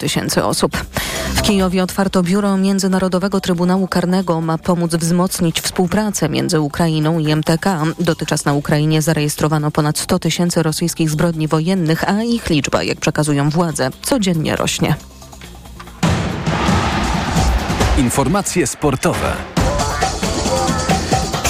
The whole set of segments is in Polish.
tysięcy osób. W Kijowie otwarto biuro Międzynarodowego Trybunału Karnego. Ma pomóc wzmocnić współpracę między Ukrainą i MTK. Dotychczas na Ukrainie zarejestrowano ponad 100 tysięcy rosyjskich zbrodni wojennych, a ich liczba, jak przekazują władze, codziennie rośnie. Informacje sportowe.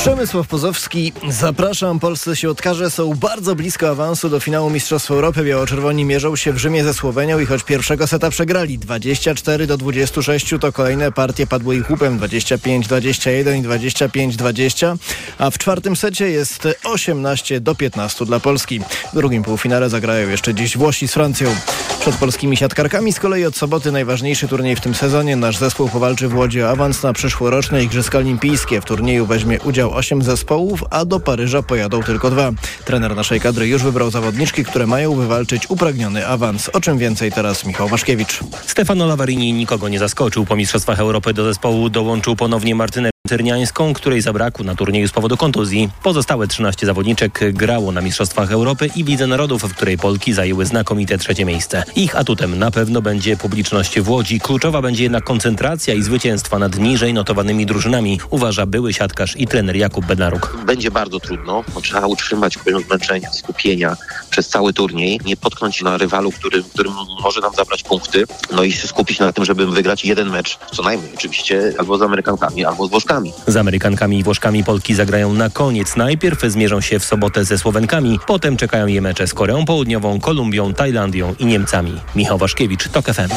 Przemysław Pozowski, zapraszam. Polscy siłotkarze są bardzo blisko awansu do finału Mistrzostw Europy. Biało-czerwoni mierzą się w Rzymie ze Słowenią i choć pierwszego seta przegrali 24 do 26, to kolejne partie padły ich łupem 25-21 i 25-20, a w czwartym secie jest 18 do 15 dla Polski. W drugim półfinale zagrają jeszcze dziś Włosi z Francją. Przed polskimi siatkarkami z kolei od soboty najważniejszy turniej w tym sezonie. Nasz zespół powalczy w Łodzi o awans na przyszłoroczne Igrzyska Olimpijskie. W turnieju weźmie udział 8 zespołów, a do Paryża pojadą tylko dwa. Trener naszej kadry już wybrał zawodniczki, które mają wywalczyć upragniony awans. O czym więcej teraz Michał Waszkiewicz. Stefano Lavarini nikogo nie zaskoczył. Po Mistrzostwach Europy do zespołu dołączył ponownie Martynę Tyrniańską, której zabrakło na turnieju z powodu kontuzji. Pozostałe 13 zawodniczek grało na Mistrzostwach Europy i Lidze Narodów, w której Polki zajęły znakomite trzecie miejsce. Ich atutem na pewno będzie publiczność w Łodzi. Kluczowa będzie jednak koncentracja i zwycięstwa nad niżej notowanymi drużynami, uważa były siatkarz i trener Jakub Bednaruk. Będzie bardzo trudno, trzeba utrzymać poziom zmęczenia, skupienia przez cały turniej, nie potknąć na rywalu, który, który może nam zabrać punkty, no i się skupić na tym, żeby wygrać jeden mecz, co najmniej oczywiście, albo z Amerykankami, albo z Włoszkami. Z Amerykankami i Włoszkami Polki zagrają na koniec. Najpierw zmierzą się w sobotę ze Słowenkami, potem czekają je mecze z Koreą Południową, Kolumbią, Tajlandią i Niemcami. Michał Waszkiewicz, TOK FM.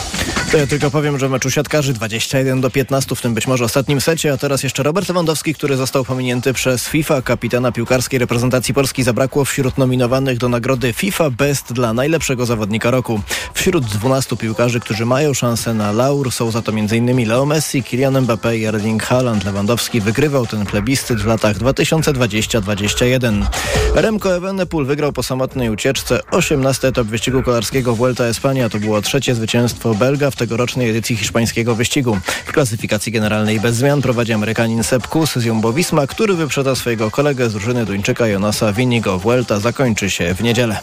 To ja tylko powiem, że w meczu siatkarzy 21 do 15, w tym być może ostatnim secie, a teraz jeszcze Robert Lewandowski, który został pominięty przez FIFA. Kapitana piłkarskiej reprezentacji Polski zabrakło wśród nominowanych do nagrody FIFA Best dla najlepszego zawodnika roku. Wśród 12 piłkarzy, którzy mają szansę na laur są za to m.in. Leo Messi, Kylian Mbappé i Erling Haaland. Lewandowski wygrywał ten plebiscyt w latach 2020-2021. Remco Evenepoel wygrał po samotnej ucieczce 18 etap wyścigu kolarskiego Vuelta Espania. To było trzecie zwycięstwo Belga w tegorocznej edycji hiszpańskiego wyścigu. W klasyfikacji generalnej bez zmian prowadzi Amerykanin Sepp Kuss z Jumbo Visma, który wyprzedza swojego kolegę z drużyny Duńczyka Jonasa Winigo. Vuelta zakończy się w niedzielę.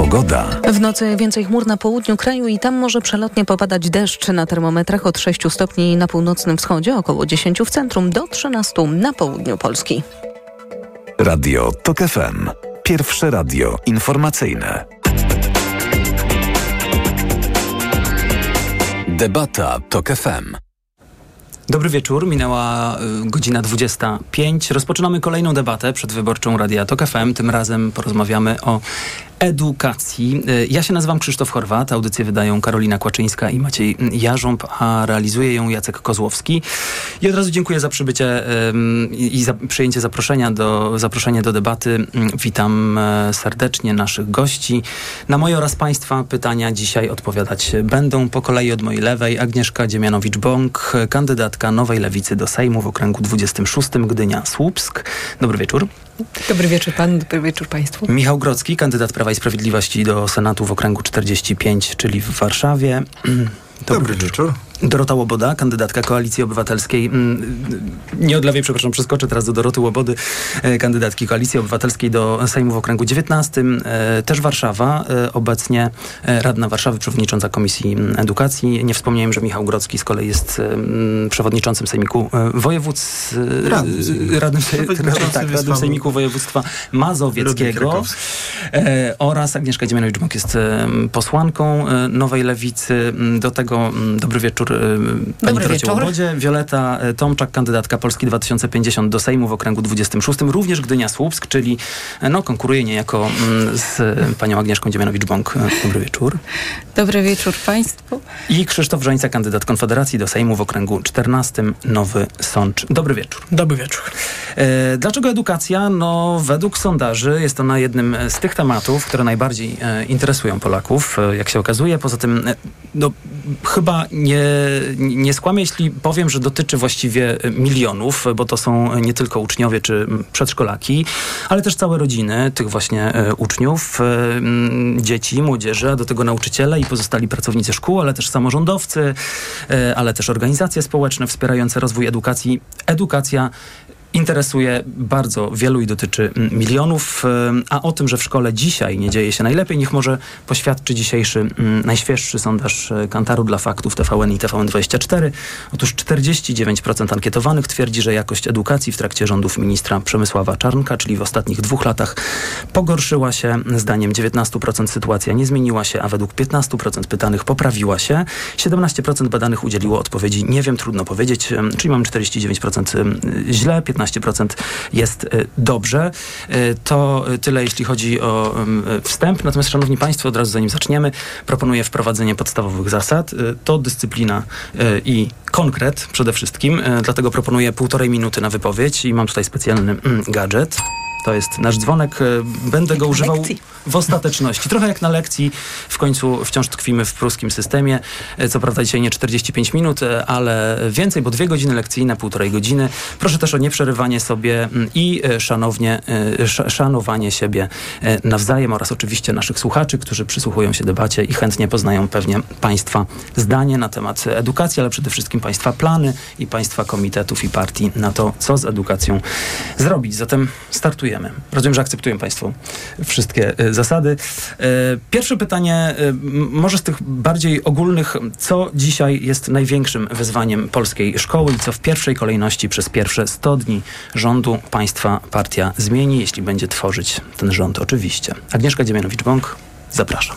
Pogoda. W nocy więcej chmur na południu kraju i tam może przelotnie popadać deszcz na termometrach od 6 stopni na północnym wschodzie, około 10 w centrum, do 13 na południu Polski. Radio TOK FM. Pierwsze radio informacyjne. Debata TOK FM. Dobry wieczór, minęła y, godzina 25. Rozpoczynamy kolejną debatę przedwyborczą Radia Tok FM. Tym razem porozmawiamy o edukacji. Y, ja się nazywam Krzysztof Chorwat, audycję wydają Karolina Kłaczyńska i Maciej Jarząb, a realizuje ją Jacek Kozłowski. I od razu dziękuję za przybycie i za przyjęcie zaproszenia do, zaproszenie do debaty. Witam e, serdecznie naszych gości. Na moje oraz Państwa pytania dzisiaj odpowiadać będą po kolei od mojej lewej Agnieszka Dziemianowicz-Bąk, kandydatka Nowej Lewicy do Sejmu w okręgu 26 Gdynia-Słupsk. Dobry wieczór. Dobry wieczór pan, dobry wieczór państwu. Michał Grocki, kandydat Prawa i Sprawiedliwości do Senatu w okręgu 45, czyli w Warszawie. Dobry, Dobry wieczór. Dorota Łoboda, kandydatka Koalicji Obywatelskiej. Mm, nie od lewej, przepraszam, przeskoczę teraz do Doroty Łobody, e, kandydatki Koalicji Obywatelskiej do Sejmu w okręgu 19. E, też Warszawa, e, obecnie radna Warszawy, przewodnicząca Komisji Edukacji. Nie wspomniałem, że Michał Grodzki z kolei jest przewodniczącym Sejmiku Województw... Radnym, radnym, tak, radnym Sejmiku Województwa Mazowieckiego. Oraz Agnieszka Dziemianowicz-Bąk jest posłanką Nowej Lewicy. Do tego dobry wieczór Pani Dobry wieczór. Łobodzie. Wioleta Tomczak, kandydatka Polski 2050 do Sejmu w okręgu 26. Również Gdynia Słupsk, czyli no, konkuruje niejako z panią Agnieszką Dziemianowicz-Bąk. Dobry wieczór. Dobry wieczór Państwu. I Krzysztof Żońca, kandydat Konfederacji do Sejmu w okręgu 14. Nowy Sącz. Dobry wieczór. Dobry wieczór. Dlaczego edukacja? No, według sondaży jest ona jednym z tych tematów, które najbardziej interesują Polaków, jak się okazuje. Poza tym, no, chyba nie, nie skłamię, jeśli powiem, że dotyczy właściwie milionów, bo to są nie tylko uczniowie czy przedszkolaki, ale też całe rodziny tych właśnie e, uczniów, e, dzieci, młodzieży, a do tego nauczyciele i pozostali pracownicy szkół, ale też samorządowcy, e, ale też organizacje społeczne wspierające rozwój edukacji. Edukacja interesuje bardzo wielu i dotyczy mm, milionów, a o tym, że w szkole dzisiaj nie dzieje się najlepiej, niech może poświadczy dzisiejszy mm, najświeższy sondaż e, Kantaru dla faktów TVN i TVN24. Otóż 49% ankietowanych twierdzi, że jakość edukacji w trakcie rządów ministra Przemysława Czarnka, czyli w ostatnich dwóch latach pogorszyła się. Zdaniem 19% sytuacja nie zmieniła się, a według 15% pytanych poprawiła się. 17% badanych udzieliło odpowiedzi nie wiem, trudno powiedzieć, czyli mam 49% źle, 15 15% jest y, dobrze. Y, to tyle, jeśli chodzi o wstęp. Natomiast, Szanowni Państwo, od razu zanim zaczniemy, proponuję wprowadzenie podstawowych zasad. Y, to dyscyplina i konkret przede wszystkim. Dlatego proponuję półtorej minuty na wypowiedź i mam tutaj specjalny mm, gadżet. To jest nasz dzwonek. Będę go używał lekcji. W ostateczności. Trochę jak na lekcji. W końcu wciąż tkwimy w pruskim systemie. E, co prawda dzisiaj nie 45 minut, e, ale więcej, bo dwie godziny lekcyjne, półtorej godziny. Proszę też o nieprzerywanie sobie mm, i szanownie, szanowanie siebie nawzajem oraz oczywiście naszych słuchaczy, którzy przysłuchują się debacie i chętnie poznają pewnie Państwa zdanie na temat edukacji, ale przede wszystkim Państwa plany i Państwa komitetów i partii na to, co z edukacją zrobić. Zatem startujemy. Rozumiem, że akceptują Państwo wszystkie e, zasady. E, pierwsze pytanie, e, może z tych bardziej ogólnych, co dzisiaj jest największym wyzwaniem polskiej szkoły i co w pierwszej kolejności przez pierwsze 100 dni rządu państwa partia zmieni, jeśli będzie tworzyć ten rząd oczywiście. Agnieszka Dziemianowicz-Bąk, zapraszam.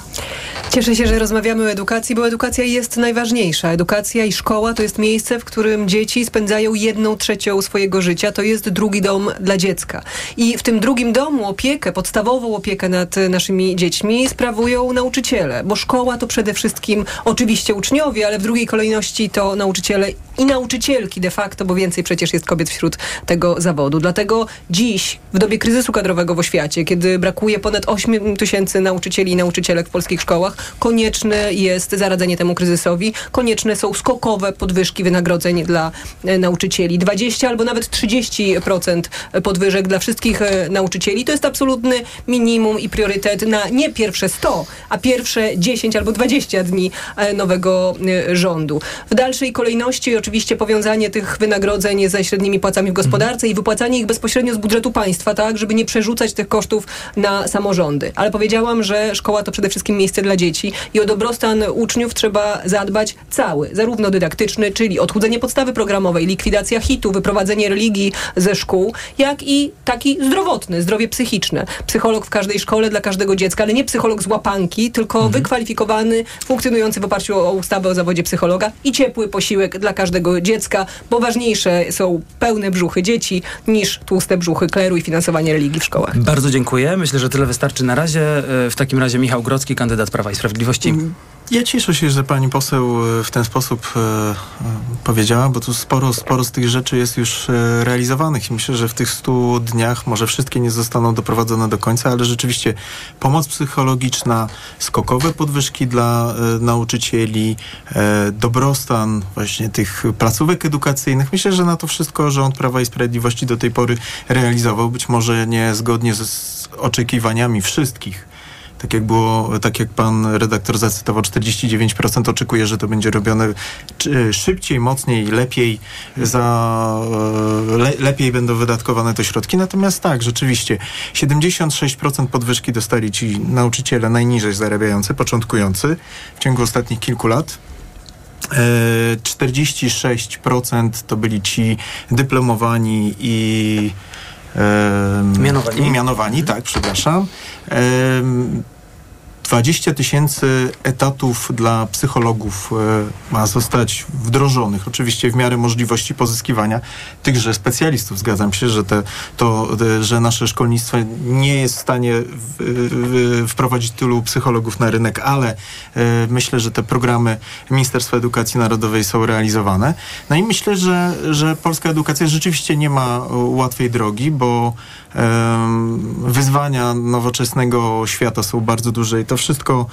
Cieszę się, że rozmawiamy o edukacji, bo edukacja jest najważniejsza. Edukacja i szkoła to jest miejsce, w którym dzieci spędzają jedną trzecią swojego życia. To jest drugi dom dla dziecka. I w tym drugim domu opiekę, podstawową opiekę nad naszymi dziećmi sprawują nauczyciele, bo szkoła to przede wszystkim oczywiście uczniowie, ale w drugiej kolejności to nauczyciele i nauczycielki de facto, bo więcej przecież jest kobiet wśród tego zawodu. Dlatego dziś, w dobie kryzysu kadrowego w oświacie, kiedy brakuje ponad 8 tysięcy nauczycieli i nauczycielek w polskich szkołach, konieczne jest zaradzenie temu kryzysowi. Konieczne są skokowe podwyżki wynagrodzeń dla e, nauczycieli. 20 albo nawet 30% podwyżek dla wszystkich e, nauczycieli. To jest absolutny minimum i priorytet na nie pierwsze 100, a pierwsze 10 albo 20 dni e, nowego rządu. W dalszej kolejności oczywiście powiązanie tych wynagrodzeń ze średnimi płacami w gospodarce i wypłacanie ich bezpośrednio z budżetu państwa, tak, żeby nie przerzucać tych kosztów na samorządy. Ale powiedziałam, że szkoła to przede wszystkim miejsce dla dzieci i o dobrostan uczniów trzeba zadbać cały, zarówno dydaktyczny, czyli odchudzenie podstawy programowej, likwidacja hitu, wyprowadzenie religii ze szkół, jak i taki zdrowotny, zdrowie psychiczne. Psycholog w każdej szkole dla każdego dziecka, ale nie psycholog z łapanki, tylko mhm. wykwalifikowany, funkcjonujący w oparciu o ustawę o zawodzie psychologa i ciepły posiłek dla każdego dziecka, bo ważniejsze są pełne brzuchy dzieci niż tłuste brzuchy kleru i finansowanie religii w szkołach. Bardzo dziękuję. Myślę, że tyle wystarczy na razie. E, w takim razie Michał Grodzki, kandydat Prawa i Sprawiedliwości. Sprawiedliwości. Ja cieszę się, że pani poseł e, w ten sposób e, e, powiedziała, bo tu sporo, sporo z tych rzeczy jest już realizowanych i myślę, że w tych 100 dniach może wszystkie nie zostaną doprowadzone do końca, ale rzeczywiście pomoc psychologiczna, skokowe podwyżki dla nauczycieli, dobrostan właśnie tych placówek edukacyjnych. Myślę, że na to wszystko rząd Prawa i Sprawiedliwości do tej pory realizował, być może nie zgodnie z oczekiwaniami wszystkich tak jak było, tak jak pan redaktor zacytował, 49% oczekuje, że to będzie robione szybciej, mocniej, lepiej, za, e, le, lepiej będą wydatkowane te środki. Natomiast tak, rzeczywiście 76% podwyżki dostali ci nauczyciele najniżej zarabiający, początkujący w ciągu ostatnich kilku lat. 46% e, to byli ci dyplomowani i mianowani. mianowani, tak, przepraszam. 20 tysięcy etatów dla psychologów e, ma zostać wdrożonych, oczywiście w miarę możliwości pozyskiwania tychże specjalistów. Zgadzam się, że, te, to, e, że nasze szkolnictwo nie jest w stanie wprowadzić tylu psychologów na rynek, ale e, myślę, że te programy Ministerstwa Edukacji Narodowej są realizowane. No i myślę, że, że polska edukacja rzeczywiście nie ma łatwej drogi, bo wyzwania nowoczesnego świata są bardzo duże i to wszystko,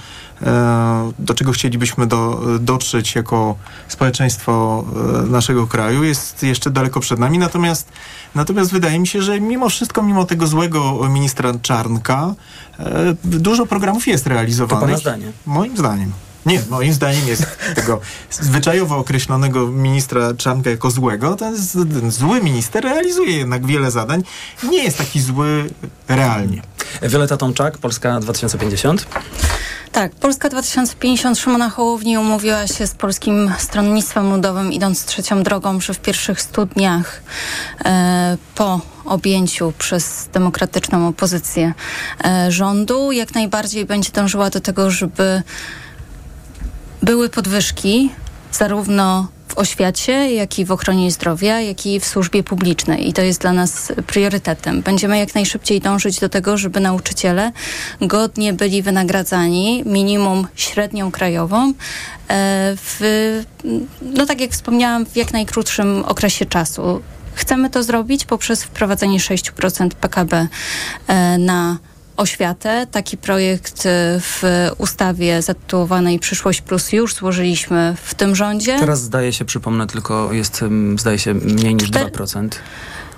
e, do czego chcielibyśmy do, dotrzeć jako społeczeństwo e, naszego kraju, jest jeszcze daleko przed nami. Natomiast, natomiast wydaje mi się, że mimo wszystko, mimo tego złego ministra Czarnka, e, dużo programów jest realizowanych. To pana zdanie? Moim zdaniem. Nie, moim zdaniem jest tego zwyczajowo określonego ministra Czarnka jako złego. Ten, ten zły minister realizuje jednak wiele zadań. Nie jest taki zły realnie. Wioleta Tomczak, Polska 2050. Tak, Polska 2050 Szymona Hołowni umówiła się z Polskim Stronnictwem Ludowym, idąc trzecią drogą, że w pierwszych stu dniach e, po objęciu przez demokratyczną opozycję e, rządu jak najbardziej będzie dążyła do tego, żeby były podwyżki zarówno w oświacie, jak i w ochronie zdrowia, jak i w służbie publicznej. I to jest dla nas priorytetem. Będziemy jak najszybciej dążyć do tego, żeby nauczyciele godnie byli wynagradzani minimum średnią krajową e, w, no tak jak wspomniałam, w jak najkrótszym okresie czasu. Chcemy to zrobić poprzez wprowadzenie 6% PKB e, na oświatę. Taki projekt e, w ustawie zatytułowanej Przyszłość Plus już złożyliśmy w tym rządzie. Teraz zdaje się, przypomnę tylko, jest zdaje się mniej niż Cztery- 2%.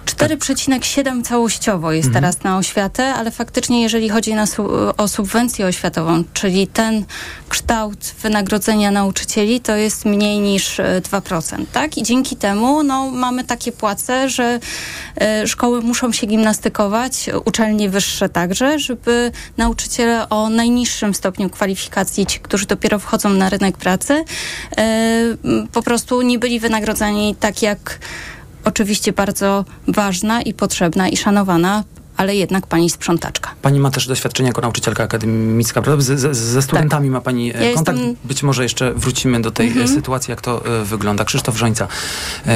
4,7 całościowo jest Mhm. teraz na oświatę, ale faktycznie jeżeli chodzi na su- o subwencję oświatową, czyli ten kształt wynagrodzenia nauczycieli, to jest mniej niż e, 2%, tak? I dzięki temu no, mamy takie płace, że e, szkoły muszą się gimnastykować, uczelnie wyższe także, żeby nauczyciele o najniższym stopniu kwalifikacji, ci, którzy dopiero wchodzą na rynek pracy, e, m, po prostu nie byli wynagrodzeni tak jak oczywiście bardzo ważna i potrzebna i szanowana, ale jednak pani sprzątaczka. Pani ma też doświadczenie jako nauczycielka akademicka, prawda? Z, z, ze studentami ma pani e, Tak. Ja kontakt. jestem- Być może jeszcze wrócimy do tej Mhm. e, sytuacji, jak to e, wygląda. Krzysztof Żońca,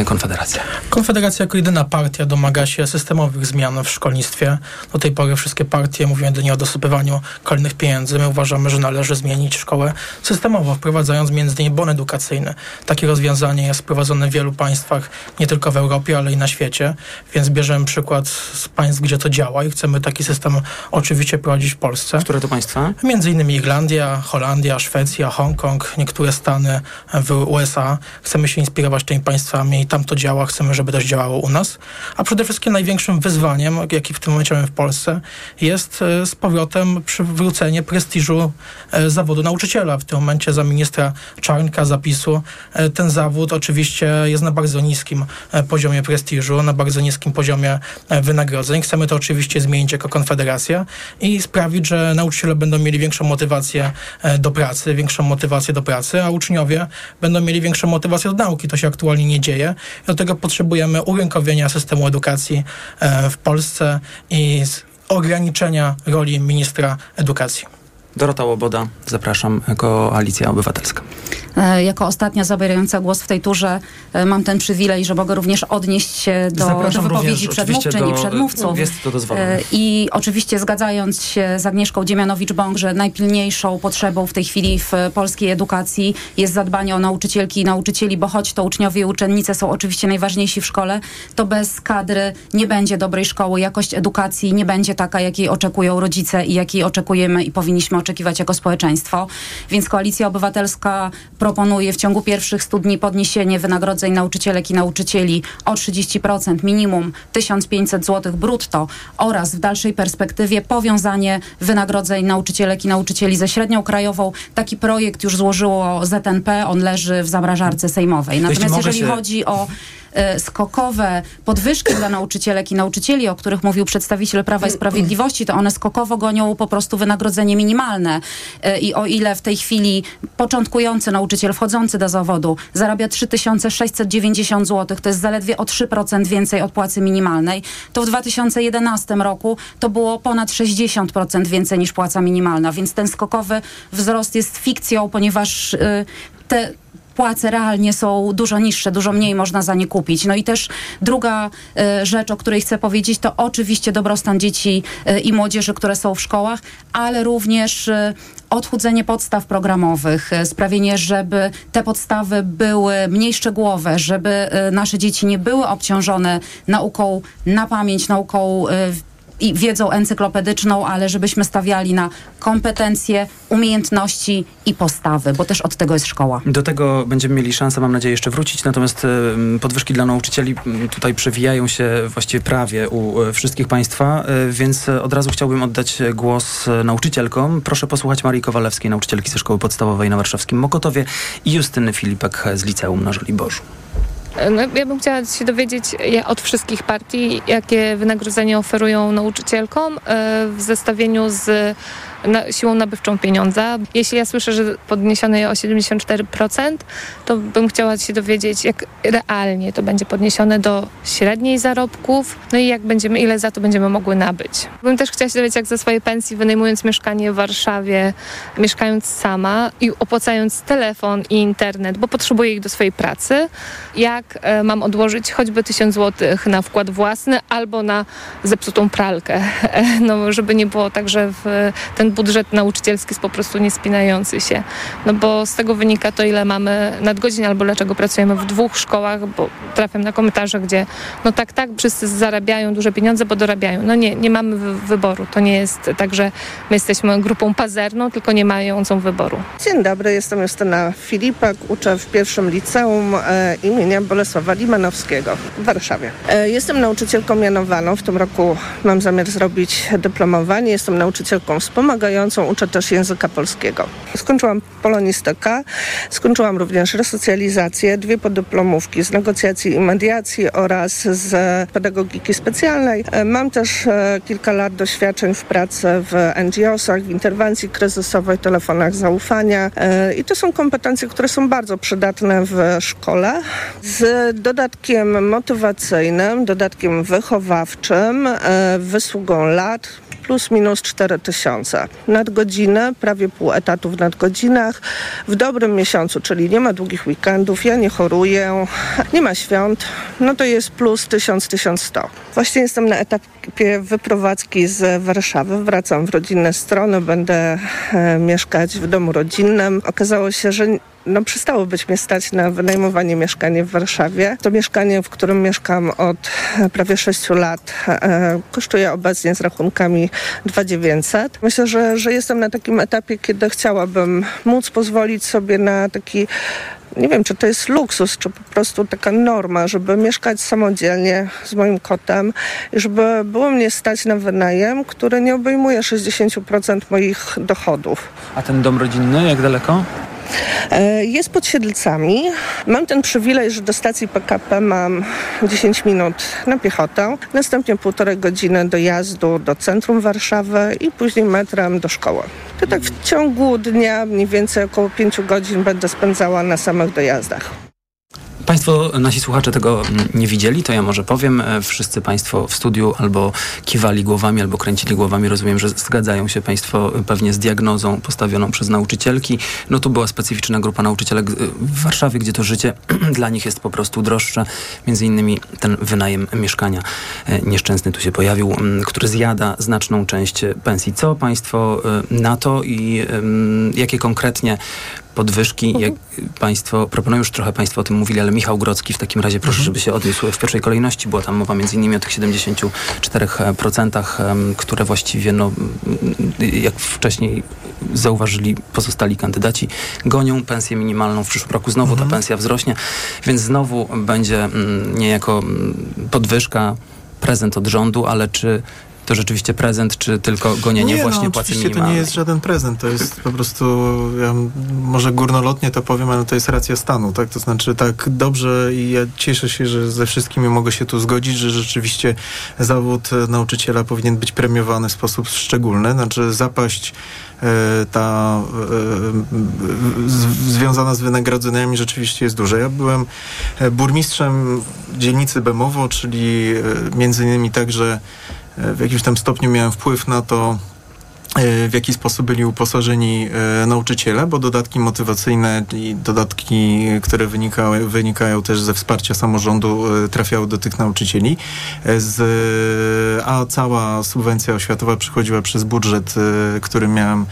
Konfederacja. Konfederacja jako jedyna partia domaga się systemowych zmian w szkolnictwie. Do tej pory wszystkie partie mówią jedynie o dosypywaniu kolejnych pieniędzy. My uważamy, że należy zmienić szkołę systemowo, wprowadzając między innymi bon edukacyjny. Takie rozwiązanie jest wprowadzone w wielu państwach, nie tylko w Europie, ale i na świecie. Więc bierzemy przykład z państw, gdzie to działa i chcemy taki system oczywiście prowadzić w Polsce. Które to państwa? Między innymi Irlandia, Holandia, Szwecja, Hongkong, niektóre stany w USA. Chcemy się inspirować tymi państwami i tam to działa, chcemy, żeby też działało u nas. A przede wszystkim największym wyzwaniem, jaki w tym momencie mamy w Polsce, jest e, z powrotem przywrócenie prestiżu e, zawodu nauczyciela. W tym momencie za ministra Czarnka zapisu e, ten zawód oczywiście jest na bardzo niskim poziomie prestiżu, na bardzo niskim poziomie wynagrodzeń. Chcemy to oczywiście zmienić jako Konfederacja i sprawić, że nauczyciele będą mieli większą motywację e, do pracy, większą motywację do pracy, a uczniowie będą mieli większą motywację do nauki. To się aktualnie nie dzieje. I do tego potrzebujemy urynkowienia systemu edukacji e, w Polsce i ograniczenia roli ministra edukacji. Dorota Łoboda, zapraszam, Koalicja Obywatelska. E, Jako ostatnia zabierająca głos w tej turze e, mam ten przywilej, że mogę również odnieść się do, do wypowiedzi również przedmówczyń i przedmówców. jest to dozwolone. E, I oczywiście zgadzając się z Agnieszką Dziemianowicz-Bąk, że najpilniejszą potrzebą w tej chwili w polskiej edukacji jest zadbanie o nauczycielki i nauczycieli, bo choć to uczniowie i uczennice są oczywiście najważniejsi w szkole, to bez kadry nie będzie dobrej szkoły. Jakość edukacji nie będzie taka, jakiej oczekują rodzice i jakiej oczekujemy i powinniśmy oczekiwać jako społeczeństwo. Więc Koalicja Obywatelska proponuje w ciągu pierwszych 100 dni podniesienie wynagrodzeń nauczycielek i nauczycieli o 30%, minimum 1500 zł brutto oraz w dalszej perspektywie powiązanie wynagrodzeń nauczycielek i nauczycieli ze średnią krajową. Taki projekt już złożyło ZNP, on leży w zamrażarce sejmowej. Natomiast jeżeli się- chodzi o skokowe podwyżki dla nauczycielek i nauczycieli, o których mówił przedstawiciel Prawa i Sprawiedliwości, to one skokowo gonią po prostu wynagrodzenie minimalne. E, I o ile w tej chwili początkujący nauczyciel wchodzący do zawodu zarabia 3690 zł, to jest zaledwie o 3% więcej od płacy minimalnej, to w 2011 roku to było ponad 60% więcej niż płaca minimalna, więc ten skokowy wzrost jest fikcją, ponieważ y, te płace realnie są dużo niższe, dużo mniej można za nie kupić. No i też druga e, rzecz, o której chcę powiedzieć, to oczywiście dobrostan dzieci e, i młodzieży, które są w szkołach, ale również e, odchudzenie podstaw programowych, sprawienie, żeby te podstawy były mniej szczegółowe, żeby nasze dzieci nie były obciążone nauką na pamięć, nauką i wiedzą encyklopedyczną, ale żebyśmy stawiali na kompetencje, umiejętności i postawy, bo też od tego jest szkoła. Do tego będziemy mieli szansę, mam nadzieję, jeszcze wrócić. Natomiast podwyżki dla nauczycieli m, tutaj przewijają się właściwie prawie u e, wszystkich Państwa, e, więc e, od razu chciałbym oddać głos nauczycielkom. Proszę posłuchać Marii Kowalewskiej, nauczycielki ze Szkoły Podstawowej na warszawskim Mokotowie i Justyny Filipek z Liceum na Żoliborzu. No, ja bym chciała się dowiedzieć od wszystkich partii, jakie wynagrodzenie oferują nauczycielkom e, w zestawieniu z na, siłą nabywczą pieniądza. Jeśli ja słyszę, że podniesione je o 74%, to bym chciała się dowiedzieć, jak realnie to będzie podniesione do średniej zarobków, no i jak będziemy, ile za to będziemy mogły nabyć. Bym też chciała się dowiedzieć, jak ze swojej pensji, wynajmując mieszkanie w Warszawie, mieszkając sama i opłacając telefon i internet, bo potrzebuję ich do swojej pracy, jak e, mam odłożyć choćby 1000 zł na wkład własny albo na zepsutą pralkę. No, żeby nie było tak, że w, ten budżet nauczycielski jest po prostu niespinający się. No bo z tego wynika to, ile mamy nadgodzin albo dlaczego pracujemy w dwóch szkołach, bo trafiam na komentarze, gdzie no tak, tak, wszyscy zarabiają duże pieniądze, bo dorabiają. No nie, nie mamy wy- wyboru. To nie jest tak, że my jesteśmy grupą pazerną, tylko nie mającą wyboru. Dzień dobry, jestem Justyna Filipek, uczę w pierwszym liceum e, imienia Bolesława Limanowskiego w Warszawie. E, jestem nauczycielką mianowaną, w tym roku mam zamiar zrobić dyplomowanie, jestem nauczycielką wspomagającą, uczę też języka polskiego. Skończyłam polonistykę, skończyłam również resocjalizację, dwie podyplomówki z negocjacji i mediacji oraz z pedagogiki specjalnej. E, Mam też e, kilka lat doświadczeń w pracy w NGO-sach, w interwencji kryzysowej, telefonach zaufania E, i to są kompetencje, które są bardzo przydatne w szkole z dodatkiem motywacyjnym, dodatkiem wychowawczym, wysługą lat, plus minus 4 tysiące. Nadgodziny, prawie pół etatu w nadgodzinach. W dobrym miesiącu, czyli nie ma długich weekendów, ja nie choruję, nie ma świąt, no to jest plus 1000-1100. Właśnie jestem na etapie wyprowadzki z Warszawy. Wracam w rodzinne strony, będę e, mieszkać w domu rodzinnym. Okazało się, że no przestało być mnie stać na wynajmowanie mieszkania w Warszawie. To mieszkanie, w którym mieszkam od e, prawie 6 lat, e, kosztuje obecnie z rachunkami 2900. Myślę, że, że jestem na takim etapie, kiedy chciałabym móc pozwolić sobie na taki nie wiem, czy to jest luksus, czy po prostu taka norma, żeby mieszkać samodzielnie z moim kotem i żeby było mnie stać na wynajem, który nie obejmuje 60% moich dochodów. A ten dom rodzinny, jak daleko? E, Jest pod Siedlcami. Mam ten przywilej, że do stacji PKP mam 10 minut na piechotę, następnie półtorej godziny dojazdu do centrum Warszawy i później metrem do szkoły. To tak w ciągu dnia mniej więcej około 5 godzin będę spędzała na samych dojazdach. Państwo, nasi słuchacze tego mm, nie widzieli, to ja może powiem. E, Wszyscy Państwo w studiu albo kiwali głowami, albo kręcili głowami. Rozumiem, że zgadzają się Państwo pewnie z diagnozą postawioną przez nauczycielki. No tu była specyficzna grupa nauczycielek e, w Warszawie, gdzie to życie dla nich jest po prostu droższe. Między innymi ten wynajem mieszkania e, nieszczęsny tu się pojawił, który zjada znaczną część e, pensji. Co Państwo e, na to i jakie konkretnie podwyżki, jak Państwo proponują, już trochę Państwo o tym mówili, ale Michał Grodzki w takim razie proszę, żeby się odniósł w pierwszej kolejności. Była tam mowa między innymi o tych 74%, em, które właściwie, no, jak wcześniej zauważyli pozostali kandydaci, gonią pensję minimalną. W przyszłym roku znowu ta pensja wzrośnie, więc znowu będzie mm, niejako mm, podwyżka, prezent od rządu, ale czy to rzeczywiście prezent, czy tylko gonienie nie, właśnie no, płacy minimalnej? to nie jest żaden prezent, to jest po prostu, ja może górnolotnie to powiem, ale to jest racja stanu, tak? To znaczy tak dobrze i ja cieszę się, że ze wszystkimi mogę się tu zgodzić, że rzeczywiście zawód nauczyciela powinien być premiowany w sposób szczególny, znaczy zapaść e, ta e, związana z wynagrodzeniami rzeczywiście jest duża. Ja byłem e, burmistrzem dzielnicy Bemowo, czyli między innymi także w jakimś tam stopniu miałem wpływ na to, e, w jaki sposób byli uposażeni e, nauczyciele, bo dodatki motywacyjne i dodatki, które wynikały, wynikają też ze wsparcia samorządu, e, trafiały do tych nauczycieli, E, z, a cała subwencja oświatowa przychodziła przez budżet, e, który miałem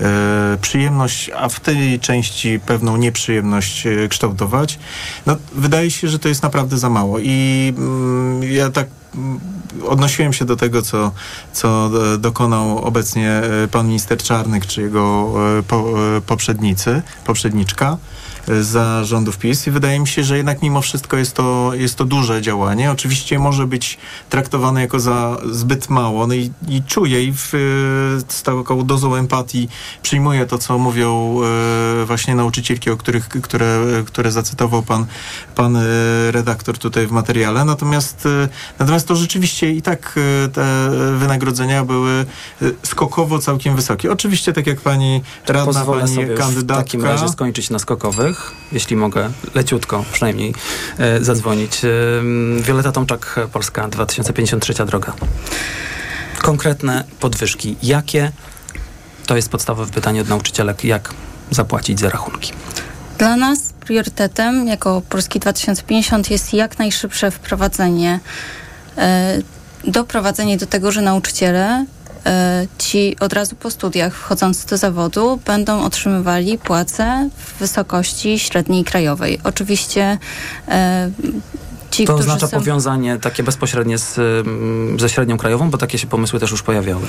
e, przyjemność, a w tej części pewną nieprzyjemność e, kształtować. No, wydaje się, że to jest naprawdę za mało i mm, ja tak mm, odnosiłem się do tego, co, co dokonał obecnie pan minister Czarnek, czy jego po, poprzednicy, poprzedniczka za rządów PiS i wydaje mi się, że jednak mimo wszystko jest to, jest to duże działanie. Oczywiście może być traktowane jako za zbyt mało no i, i czuję i w, z taką dozą empatii przyjmuję to, co mówią e, właśnie nauczycielki, o których, które, które zacytował pan, pan e, redaktor tutaj w materiale. Natomiast, e, natomiast to rzeczywiście i tak te wynagrodzenia były skokowo całkiem wysokie. Oczywiście, tak jak pani radna, pani kandydatka. w takim razie skończyć na skokowych jeśli mogę leciutko przynajmniej e, zadzwonić. E, Wioleta Tomczak, Polska 2053 droga. Konkretne podwyżki. Jakie? To jest podstawowe pytanie od nauczycielek. Jak zapłacić za rachunki? Dla nas priorytetem jako Polski 2050 jest jak najszybsze wprowadzenie, e, doprowadzenie do tego, że nauczyciele ci od razu po studiach wchodząc do zawodu będą otrzymywali płacę w wysokości średniej krajowej. Oczywiście e, Ci, to oznacza są... powiązanie takie bezpośrednie z, mm, ze średnią krajową, bo takie się pomysły też już pojawiały.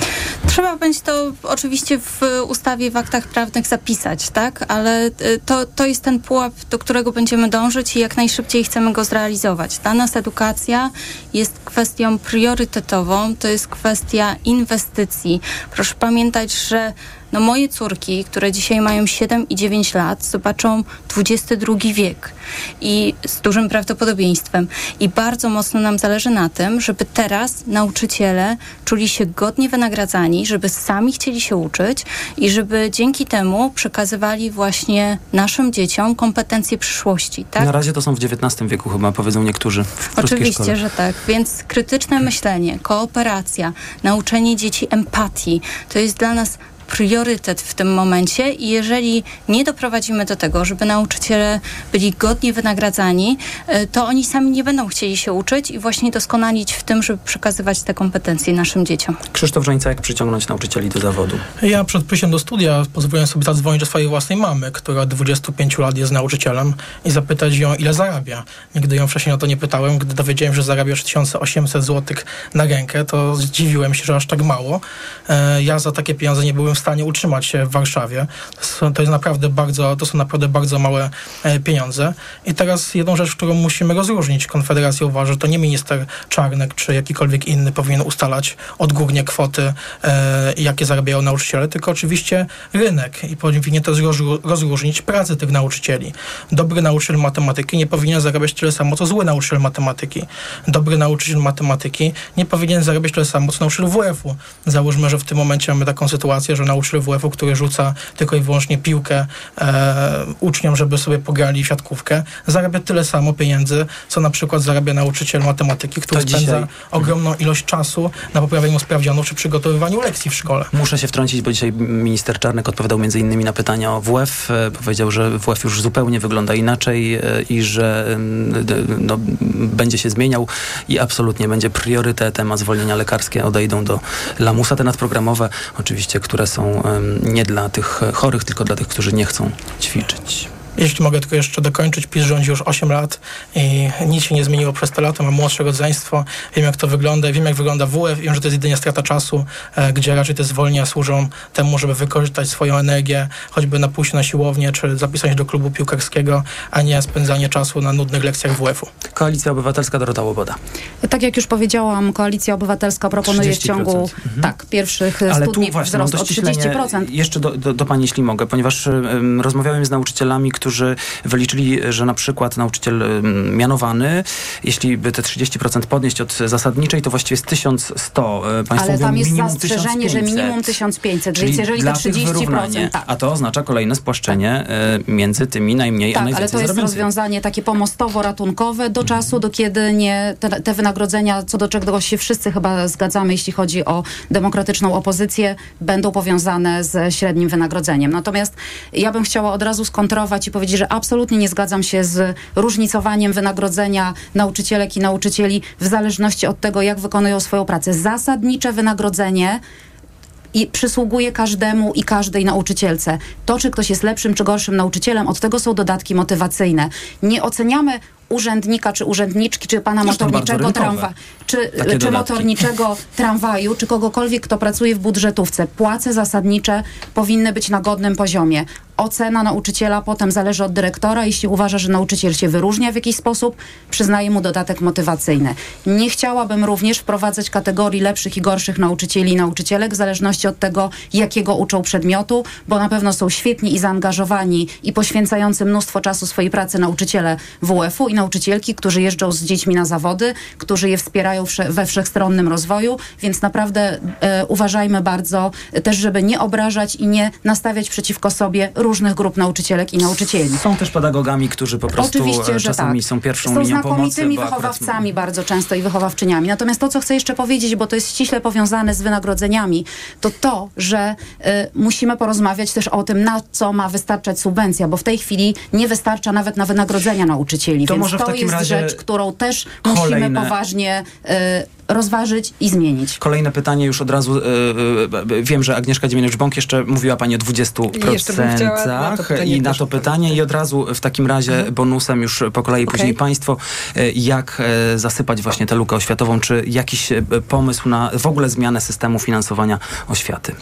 Trzeba będzie to oczywiście w ustawie, w aktach prawnych zapisać, tak? Ale y, to, to jest ten pułap, do którego będziemy dążyć i jak najszybciej chcemy go zrealizować. Dla nas edukacja jest kwestią priorytetową, to jest kwestia inwestycji. Proszę pamiętać, że no moje córki, które dzisiaj mają 7 i 9 lat, zobaczą XXI wiek i z dużym prawdopodobieństwem. I bardzo mocno nam zależy na tym, żeby teraz nauczyciele czuli się godnie wynagradzani, żeby sami chcieli się uczyć i żeby dzięki temu przekazywali właśnie naszym dzieciom kompetencje przyszłości. Tak? Na razie to są w XIX wieku chyba, powiedzą niektórzy. Oczywiście, szkole. że tak. Więc krytyczne myślenie, kooperacja, nauczenie dzieci empatii, to jest dla nas priorytet w tym momencie i jeżeli nie doprowadzimy do tego, żeby nauczyciele byli godnie wynagradzani, e, to oni sami nie będą chcieli się uczyć i właśnie doskonalić w tym, żeby przekazywać te kompetencje naszym dzieciom. Krzysztof Żońca, jak przyciągnąć nauczycieli do zawodu? Ja przed przyjściem do studia pozwoliłem sobie zadzwonić do swojej własnej mamy, która od 25 lat jest nauczycielem i zapytać ją, ile zarabia. Nigdy ją wcześniej o to nie pytałem. Gdy dowiedziałem, że zarabia 3800 zł na rękę, to zdziwiłem się, że aż tak mało. E, ja za takie pieniądze nie byłem w stanie utrzymać się w Warszawie. To, jest naprawdę bardzo, to są naprawdę bardzo małe e, pieniądze. I teraz jedną rzecz, którą musimy rozróżnić. Konfederacja uważa, że to nie minister Czarnek czy jakikolwiek inny powinien ustalać odgórnie kwoty, e, jakie zarabiają nauczyciele, tylko oczywiście rynek i powinien też rozróżnić pracę tych nauczycieli. Dobry nauczyciel matematyki nie powinien zarabiać tyle samo, co zły nauczyciel matematyki. Dobry nauczyciel matematyki nie powinien zarabiać tyle samo, co nauczyciel WF-u. Załóżmy, że w tym momencie mamy taką sytuację, że nauczyciel WF-u, który rzuca tylko i wyłącznie piłkę e, uczniom, żeby sobie pograli siatkówkę, zarabia tyle samo pieniędzy, co na przykład zarabia nauczyciel matematyki, który to spędza dzisiaj... ogromną ilość czasu na poprawieniu sprawdzianów czy przygotowywaniu lekcji w szkole. Muszę się wtrącić, bo dzisiaj minister Czarnek odpowiadał między innymi na pytania o WF. E, powiedział, że WF już zupełnie wygląda inaczej e, i że no, będzie się zmieniał i absolutnie będzie priorytetem, a zwolnienia lekarskie odejdą do lamusa. Te nadprogramowe oczywiście, które są nie dla tych chorych, tylko dla tych, którzy nie chcą ćwiczyć. Jeśli mogę tylko jeszcze dokończyć, PiS rządzi już 8 lat i nic się nie zmieniło przez te lata. Mam młodsze rodzeństwo, wiem jak to wygląda, wiem jak wygląda WF, wiem, że to jest jedynie strata czasu, e, gdzie raczej te zwolnienia służą temu, żeby wykorzystać swoją energię, choćby na pójście na siłownię, czy zapisać do klubu piłkarskiego, a nie spędzanie czasu na nudnych lekcjach WF-u. Koalicja Obywatelska Dorota Łoboda. Tak jak już powiedziałam, Koalicja Obywatelska proponuje w ciągu mhm. tak, pierwszych Ale studni tu właśnie, wzrost o 30%. Jeszcze do, do, do Pani, jeśli mogę, ponieważ um, rozmawiałem z nauczycielami, którzy którzy wyliczyli, że na przykład nauczyciel mianowany, jeśli by te 30% podnieść od zasadniczej, to właściwie jest 1100. E, państwo Ale tam jest zastrzeżenie, że minimum 1500, Czyli więc jeżeli to 30%, tak. A to oznacza kolejne spłaszczenie tak. między tymi najmniej tak, a najwięcej ale to jest rozwiązanie takie pomostowo-ratunkowe do mhm. czasu, do kiedy nie te, te wynagrodzenia, co do czego się wszyscy chyba zgadzamy, jeśli chodzi o demokratyczną opozycję, będą powiązane z średnim wynagrodzeniem. Natomiast ja bym chciała od razu skontrować i powiedzieć, że absolutnie nie zgadzam się z różnicowaniem wynagrodzenia nauczycielek i nauczycieli w zależności od tego, jak wykonują swoją pracę. Zasadnicze wynagrodzenie i przysługuje każdemu i każdej nauczycielce. To, czy ktoś jest lepszym czy gorszym nauczycielem, od tego są dodatki motywacyjne. Nie oceniamy urzędnika czy urzędniczki, czy pana Zresztą motorniczego tramwa, czy, Takie czy motorniczego tramwaju, czy kogokolwiek, kto pracuje w budżetówce. Płace zasadnicze powinny być na godnym poziomie. Ocena nauczyciela potem zależy od dyrektora. Jeśli uważa, że nauczyciel się wyróżnia w jakiś sposób, przyznaje mu dodatek motywacyjny. Nie chciałabym również wprowadzać kategorii lepszych i gorszych nauczycieli i nauczycielek w zależności od tego, jakiego uczą przedmiotu, bo na pewno są świetni i zaangażowani i poświęcający mnóstwo czasu swojej pracy nauczyciele WF-u i nauczycielki, którzy jeżdżą z dziećmi na zawody, którzy je wspierają we wszechstronnym rozwoju, więc naprawdę e, uważajmy bardzo też, żeby nie obrażać i nie nastawiać przeciwko sobie różnych grup nauczycielek i nauczycieli. Są też pedagogami, którzy po prostu Oczywiście, e, że czasami tak. są pierwszą Są linią pomocy. znakomitymi bo akurat- wychowawcami bardzo często i wychowawczyniami. Natomiast to, co chcę jeszcze powiedzieć, bo to jest ściśle powiązane z wynagrodzeniami, to to, że y, musimy porozmawiać też o tym, na co ma wystarczać subwencja, bo w tej chwili nie wystarcza nawet na wynagrodzenia nauczycieli. To więc to jest rzecz, którą też musimy kolejne- poważnie y, rozważyć i zmienić. Kolejne pytanie już od razu. e, wiem, że Agnieszka Dziemianowicz-Bąk jeszcze mówiła Pani o 20% Jeszcze bym chciała na i na to pytanie i od razu w takim razie bonusem już po kolei Okej. później Państwo, jak zasypać właśnie tę lukę oświatową, czy jakiś pomysł na w ogóle zmianę systemu finansowania oświaty?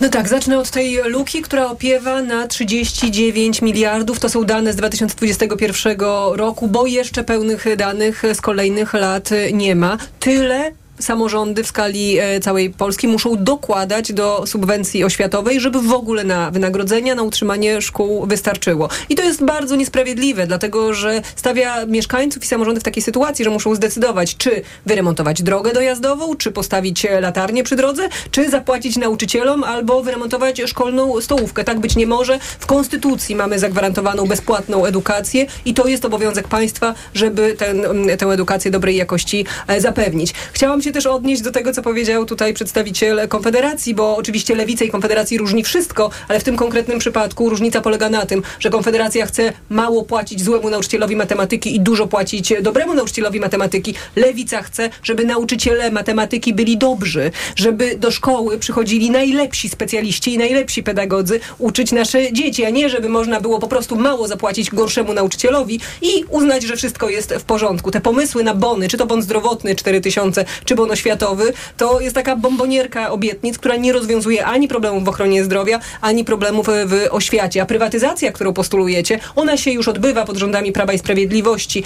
No tak, zacznę od tej luki, która opiewa na 39 miliardów. To są dane z 2021 roku, bo jeszcze pełnych danych z kolejnych lat nie ma. Tyle samorządy w skali e, całej Polski muszą dokładać do subwencji oświatowej, żeby w ogóle na wynagrodzenia, na utrzymanie szkół wystarczyło. I to jest bardzo niesprawiedliwe, dlatego że stawia mieszkańców i samorządy w takiej sytuacji, że muszą zdecydować, czy wyremontować drogę dojazdową, czy postawić e, latarnię przy drodze, czy zapłacić nauczycielom, albo wyremontować szkolną stołówkę. Tak być nie może. W Konstytucji mamy zagwarantowaną bezpłatną edukację i to jest obowiązek państwa, żeby ten, tę edukację dobrej jakości e, zapewnić. Chciałam się też odnieść do tego, co powiedział tutaj przedstawiciel Konfederacji, bo oczywiście Lewica i Konfederacji różni wszystko, ale w tym konkretnym przypadku różnica polega na tym, że Konfederacja chce mało płacić złemu nauczycielowi matematyki i dużo płacić dobremu nauczycielowi matematyki. Lewica chce, żeby nauczyciele matematyki byli dobrzy, żeby do szkoły przychodzili najlepsi specjaliści i najlepsi pedagodzy uczyć nasze dzieci, a nie żeby można było po prostu mało zapłacić gorszemu nauczycielowi i uznać, że wszystko jest w porządku. Te pomysły na bony, czy to bon zdrowotny 4000, czy bon oświatowy, to jest taka bombonierka obietnic, która nie rozwiązuje ani problemów w ochronie zdrowia, ani problemów w oświacie. A prywatyzacja, którą postulujecie, ona się już odbywa pod rządami Prawa i Sprawiedliwości.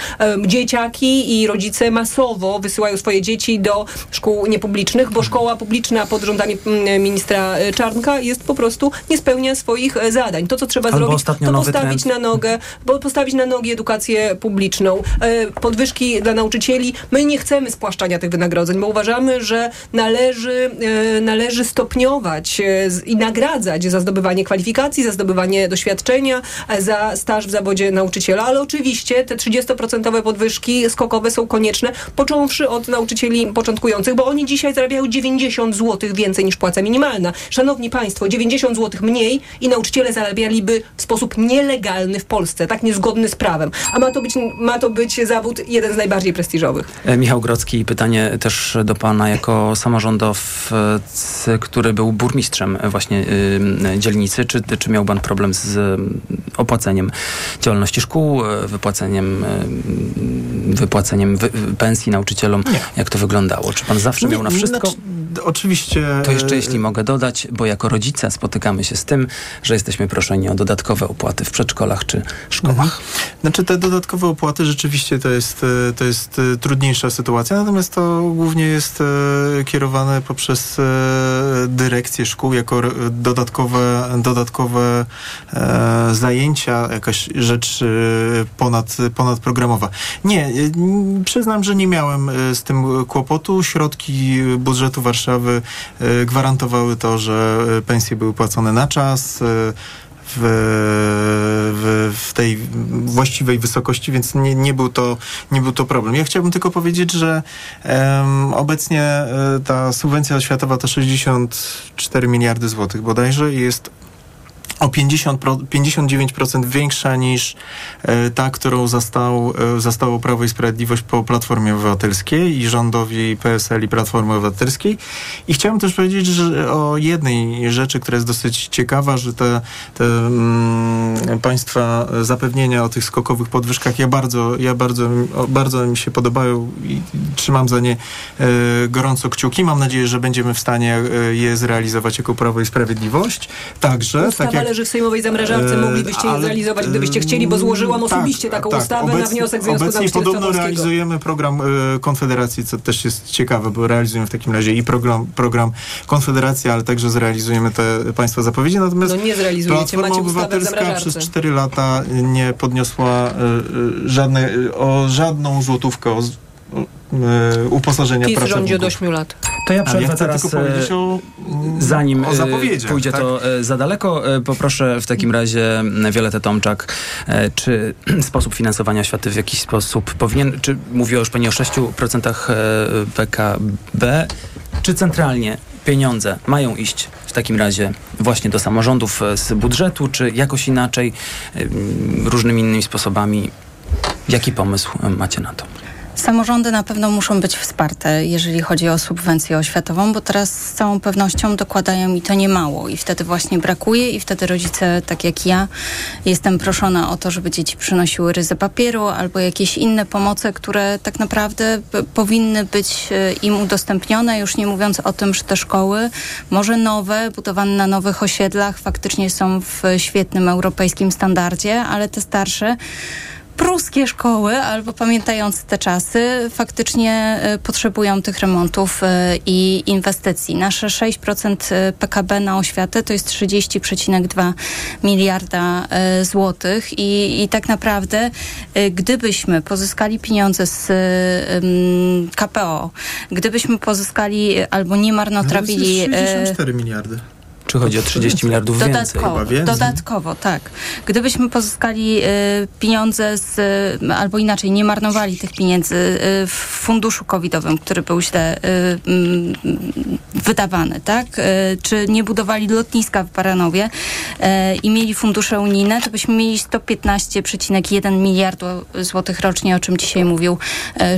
Dzieciaki i rodzice masowo wysyłają swoje dzieci do szkół niepublicznych, bo szkoła publiczna pod rządami mm, ministra e, Czarnka jest po prostu, nie spełnia swoich e, zadań. To, co trzeba Albo zrobić, to postawić trend. na nogę, bo postawić na nogi edukację publiczną, e, podwyżki dla nauczycieli. My nie chcemy spłaszczania tych wynagrodzeń, bo uważamy, że należy, e, należy stopniować e, i nagradzać za zdobywanie kwalifikacji, za zdobywanie doświadczenia, e, za staż w zawodzie nauczyciela, ale oczywiście te 30% podwyżki skokowe są konieczne, począwszy od nauczycieli początkujących, bo oni dzisiaj zarabiają 90 zł więcej niż płaca minimalna. Szanowni Państwo, 90 zł mniej i nauczyciele zarabialiby w sposób nielegalny w Polsce, tak niezgodny z prawem. A ma to być, ma to być zawód jeden z najbardziej prestiżowych. Michał Grocki, pytanie też do Pana jako samorządowc, który był burmistrzem właśnie y, dzielnicy. Czy, czy miał Pan problem z y, opłaceniem działalności szkół, y, wypłaceniem, wypłaceniem wy, pensji nauczycielom? Jak to wyglądało? Czy Pan zawsze miał na wszystko? Znaczy, oczywiście. To jeszcze jeśli mogę dodać, bo jako rodzice spotykamy się z tym, że jesteśmy proszeni o dodatkowe opłaty w przedszkolach czy szkołach. Znaczy te dodatkowe opłaty rzeczywiście to jest, e, to jest e, trudniejsza sytuacja, natomiast to głównie jest e, kierowane poprzez e, dyrekcję szkół jako r- dodatkowe, dodatkowe e, zajęcia, jakaś rzecz e, ponad, ponadprogramowa. Nie, e, przyznam, że nie miałem e, z tym kłopotu. Środki budżetu Warszawy e, gwarantowały to, że e, pensje były płacone na czas. W, w, w tej właściwej wysokości, więc nie, nie, był to, nie był to problem. Ja chciałbym tylko powiedzieć, że em, obecnie e, ta subwencja oświatowa to 64 miliardy złotych bodajże i jest o 50, 59% większa niż e, ta, którą zastał, e, zastało Prawo i Sprawiedliwość po Platformie Obywatelskiej i rządowi PSL i Platformy Obywatelskiej. I chciałem też powiedzieć że o jednej rzeczy, która jest dosyć ciekawa, że te, te mm, państwa zapewnienia o tych skokowych podwyżkach, ja bardzo, ja bardzo, bardzo mi się podobają i trzymam za nie e, gorąco kciuki. Mam nadzieję, że będziemy w stanie je zrealizować jako Prawo i Sprawiedliwość. Także, Ustawa tak jak, leży w sejmowej zamrażarce, E, moglibyście je ale, zrealizować, gdybyście chcieli, bo złożyłam tak, osobiście taką tak. ustawę na Obecnie- wniosek Związku Obecnie podobno realizujemy program e, Konfederacji, co też jest ciekawe, bo realizujemy w takim razie i program, program Konfederacji, ale także zrealizujemy te Państwa zapowiedzi. Natomiast No nie zrealizujecie, Platforma macie Obywatelska przez 4 lata nie podniosła e, e, żadne, e, o żadną złotówkę o, e, uposażenia PiS rządzi pracowników. od 8 lat. To ja przerwę chcę teraz, tylko powiedzieć e, o, Zanim o e, pójdzie tak? to e, za daleko, e, poproszę w takim razie m, Violetę Tomczak, e, czy sposób finansowania oświaty w jakiś sposób powinien, czy mówiła już Pani o 6% e, PKB, czy centralnie pieniądze mają iść w takim razie właśnie do samorządów e, z budżetu, czy jakoś inaczej, e, różnymi innymi sposobami? Jaki pomysł e, macie na to? Samorządy na pewno muszą być wsparte, jeżeli chodzi o subwencję oświatową, bo teraz z całą pewnością dokładają i to nie mało i wtedy właśnie brakuje i wtedy rodzice, tak jak ja, jestem proszona o to, żeby dzieci przynosiły ryzę papieru albo jakieś inne pomoce, które tak naprawdę powinny być e, im udostępnione, już nie mówiąc o tym, że te szkoły, może nowe, budowane na nowych osiedlach, faktycznie są w świetnym europejskim standardzie, ale te starsze pruskie szkoły, albo pamiętając te czasy, faktycznie e, potrzebują tych remontów e, i inwestycji. Nasze 6% PKB na oświatę to jest 30,2 miliarda e, złotych i, i tak naprawdę e, gdybyśmy pozyskali pieniądze z e, KPO, gdybyśmy pozyskali e, albo nie marnotrawili... No, to jest e, 64 miliardy. Czy chodzi o 30 miliardów więcej? Dodatkowo, więcej. dodatkowo, tak. Gdybyśmy pozyskali e, pieniądze z, e, albo inaczej, nie marnowali tych pieniędzy e, w funduszu covidowym, który był źle mm, wydawany, tak? Czy nie budowali lotniska w Baranowie i mieli fundusze unijne, to byśmy mieli 115,1 miliardu złotych rocznie, o czym dzisiaj mówił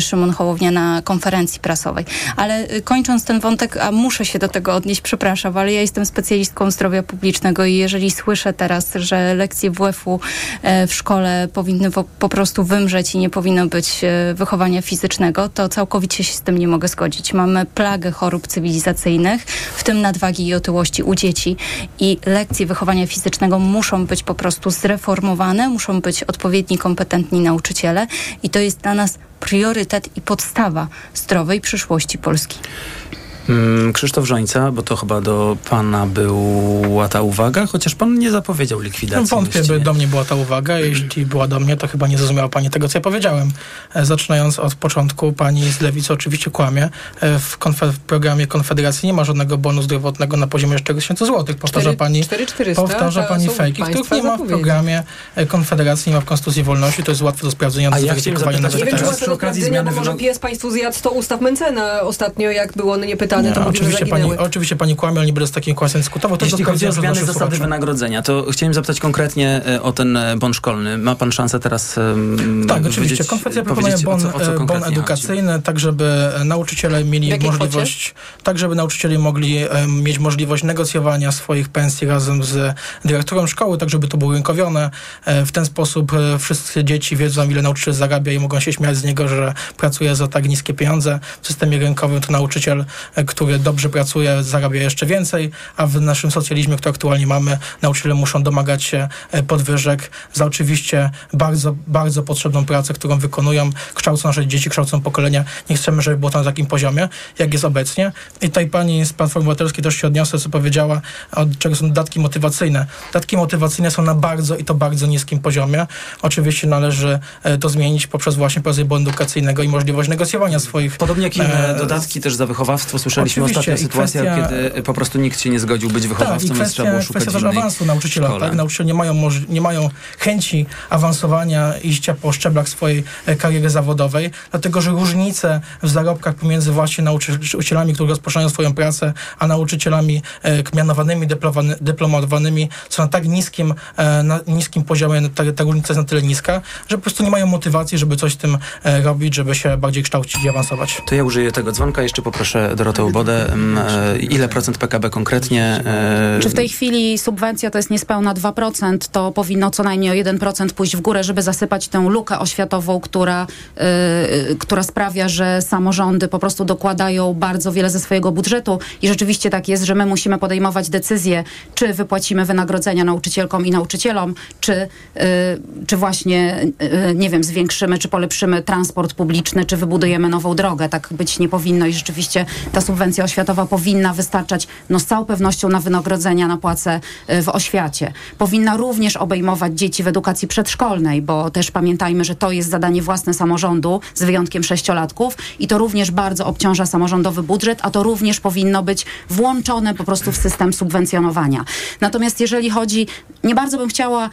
Szymon Hołownia na konferencji prasowej. Ale kończąc ten wątek, a muszę się do tego odnieść, przepraszam, ale ja jestem specjalistką zdrowia publicznego i jeżeli słyszę teraz, że lekcje WF-u e, w szkole powinny po, prostu wymrzeć i nie powinno być e, wychowania fizycznego, to całkowicie się z tym nie mogę zgodzić. Mamy plagę chorób cywilizacyjnych, w tym nadwagi i otyłości u dzieci i lekcje wychowania fizycznego muszą być po prostu zreformowane, muszą być odpowiedni, kompetentni nauczyciele i to jest dla nas priorytet i podstawa zdrowej przyszłości Polski. Mm, Krzysztof Żońca, bo to chyba do pana była ta uwaga, chociaż pan nie zapowiedział likwidacji. Wątpię, by do mnie była ta uwaga. Jeśli była do mnie, to chyba nie zrozumiała pani tego, co ja powiedziałem. E, Zaczynając od początku, pani z Lewicy oczywiście kłamie. E, W, konfe- w programie Konfederacji nie ma żadnego bonu zdrowotnego na poziomie 4000 zł. Powtarza pani, 4400, powtarza to pani fejki, których nie ma w programie e, Konfederacji, nie ma w Konstytucji Wolności. To jest łatwe do sprawdzenia, A ja chciałem zapytać, Nie wiem, czy przy okazji zmiany bo może pies państwu zjadł 100 ustaw Mencena ostatnio, jak był on niepytany, to Nie, oczywiście, pani, oczywiście pani kłamie, ale nie będę z takim kłamstwem dyskutował. To Jeśli chodzi o zmiany zasady słuchaczy. wynagrodzenia, to chciałem zapytać konkretnie e, o ten e, bon szkolny. Ma pan szansę teraz um, Tak, oczywiście. Konfederacja proponuje bon, o co, o co e, bon edukacyjny, tak żeby nauczyciele mieli możliwość, tak żeby nauczyciele mogli e, mieć możliwość negocjowania swoich pensji razem z dyrektorem szkoły, tak żeby to było rynkowione. E, w ten sposób e, wszystkie dzieci wiedzą, ile nauczyciel zarabia i mogą się śmiać z niego, że pracuje za tak niskie pieniądze. W systemie rynkowym to nauczyciel, który dobrze pracuje, zarabia jeszcze więcej, a w naszym socjalizmie, który aktualnie mamy, nauczyciele muszą domagać się e, podwyżek za oczywiście bardzo, bardzo potrzebną pracę, którą wykonują, kształcą nasze dzieci, kształcą pokolenia. Nie chcemy, żeby było to na takim poziomie, jak jest obecnie. I tutaj pani z Platformy Obywatelskiej też się odniosę, co powiedziała, od czego są dodatki motywacyjne. Dodatki motywacyjne są na bardzo i to bardzo niskim poziomie. Oczywiście należy e, to zmienić poprzez właśnie bonu edukacyjnego i możliwość negocjowania swoich Podobnie jak inne e, dodatki też za wychowawstwo. Słyszeliśmy Oczywiście, ostatnio sytuację, kwestia- kiedy po prostu nikt się nie zgodził być Tak, i wychowawcą, więc trzeba było kwestia, szukać kwestia też awansu nauczyciela. szkole. Tak? Nauczyciele nie mają, nie mają chęci awansowania, iścia po szczeblach swojej e, kariery zawodowej, dlatego że różnice w zarobkach pomiędzy właśnie nauczycielami, którzy rozpoczynają swoją pracę, a nauczycielami e, mianowanymi, dyplomowany- dyplomowanymi są na tak niskim, e, na niskim poziomie, ta, ta różnica jest na tyle niska, że po prostu nie mają motywacji, żeby coś z tym e, robić, żeby się bardziej kształcić i awansować. To ja użyję tego dzwonka. Jeszcze poproszę Dorotę Ubodę. Mm, e, Ile procent PKB konkretnie? e, Czy w tej chwili subwencja to jest niespełna 2%, to powinno co najmniej o 1% pójść w górę, żeby zasypać tę lukę oświatową, która, y, która sprawia, że samorządy po prostu dokładają bardzo wiele ze swojego budżetu i rzeczywiście tak jest, że my musimy podejmować decyzje, czy wypłacimy wynagrodzenia nauczycielkom i nauczycielom, czy, czy właśnie, nie wiem, zwiększymy, czy polepszymy transport publiczny, czy wybudujemy nową drogę. Tak być nie powinno i rzeczywiście ta subwencja oświatowa powinna wystarczać no, z całą pewnością na wynagrodzenia, na płace y, w oświacie. Powinna również obejmować dzieci w edukacji przedszkolnej, bo też pamiętajmy, że to jest zadanie własne samorządu, z wyjątkiem sześciolatków i to również bardzo obciąża samorządowy budżet, a to również powinno być włączone po prostu w system subwencjonowania. Natomiast jeżeli chodzi, nie bardzo bym chciała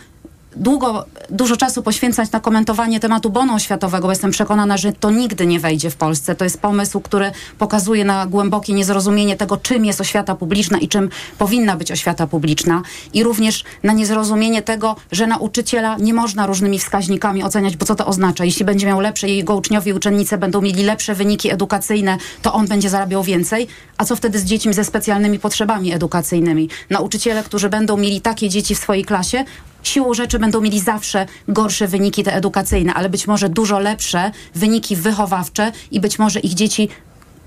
długo, dużo czasu poświęcać na komentowanie tematu bonu oświatowego, jestem przekonana, że to nigdy nie wejdzie w Polsce. To jest pomysł, który pokazuje na głębokie niezrozumienie tego, czym jest oświata publiczna i czym powinna być oświata publiczna. I również na niezrozumienie tego, że nauczyciela nie można różnymi wskaźnikami oceniać, bo co to oznacza? Jeśli będzie miał lepsze, jego uczniowie i uczennice będą mieli lepsze wyniki edukacyjne, to on będzie zarabiał więcej. A co wtedy z dziećmi ze specjalnymi potrzebami edukacyjnymi? Nauczyciele, którzy będą mieli takie dzieci w swojej klasie, siłą rzeczy będą mieli zawsze gorsze wyniki te edukacyjne, ale być może dużo lepsze wyniki wychowawcze i być może ich dzieci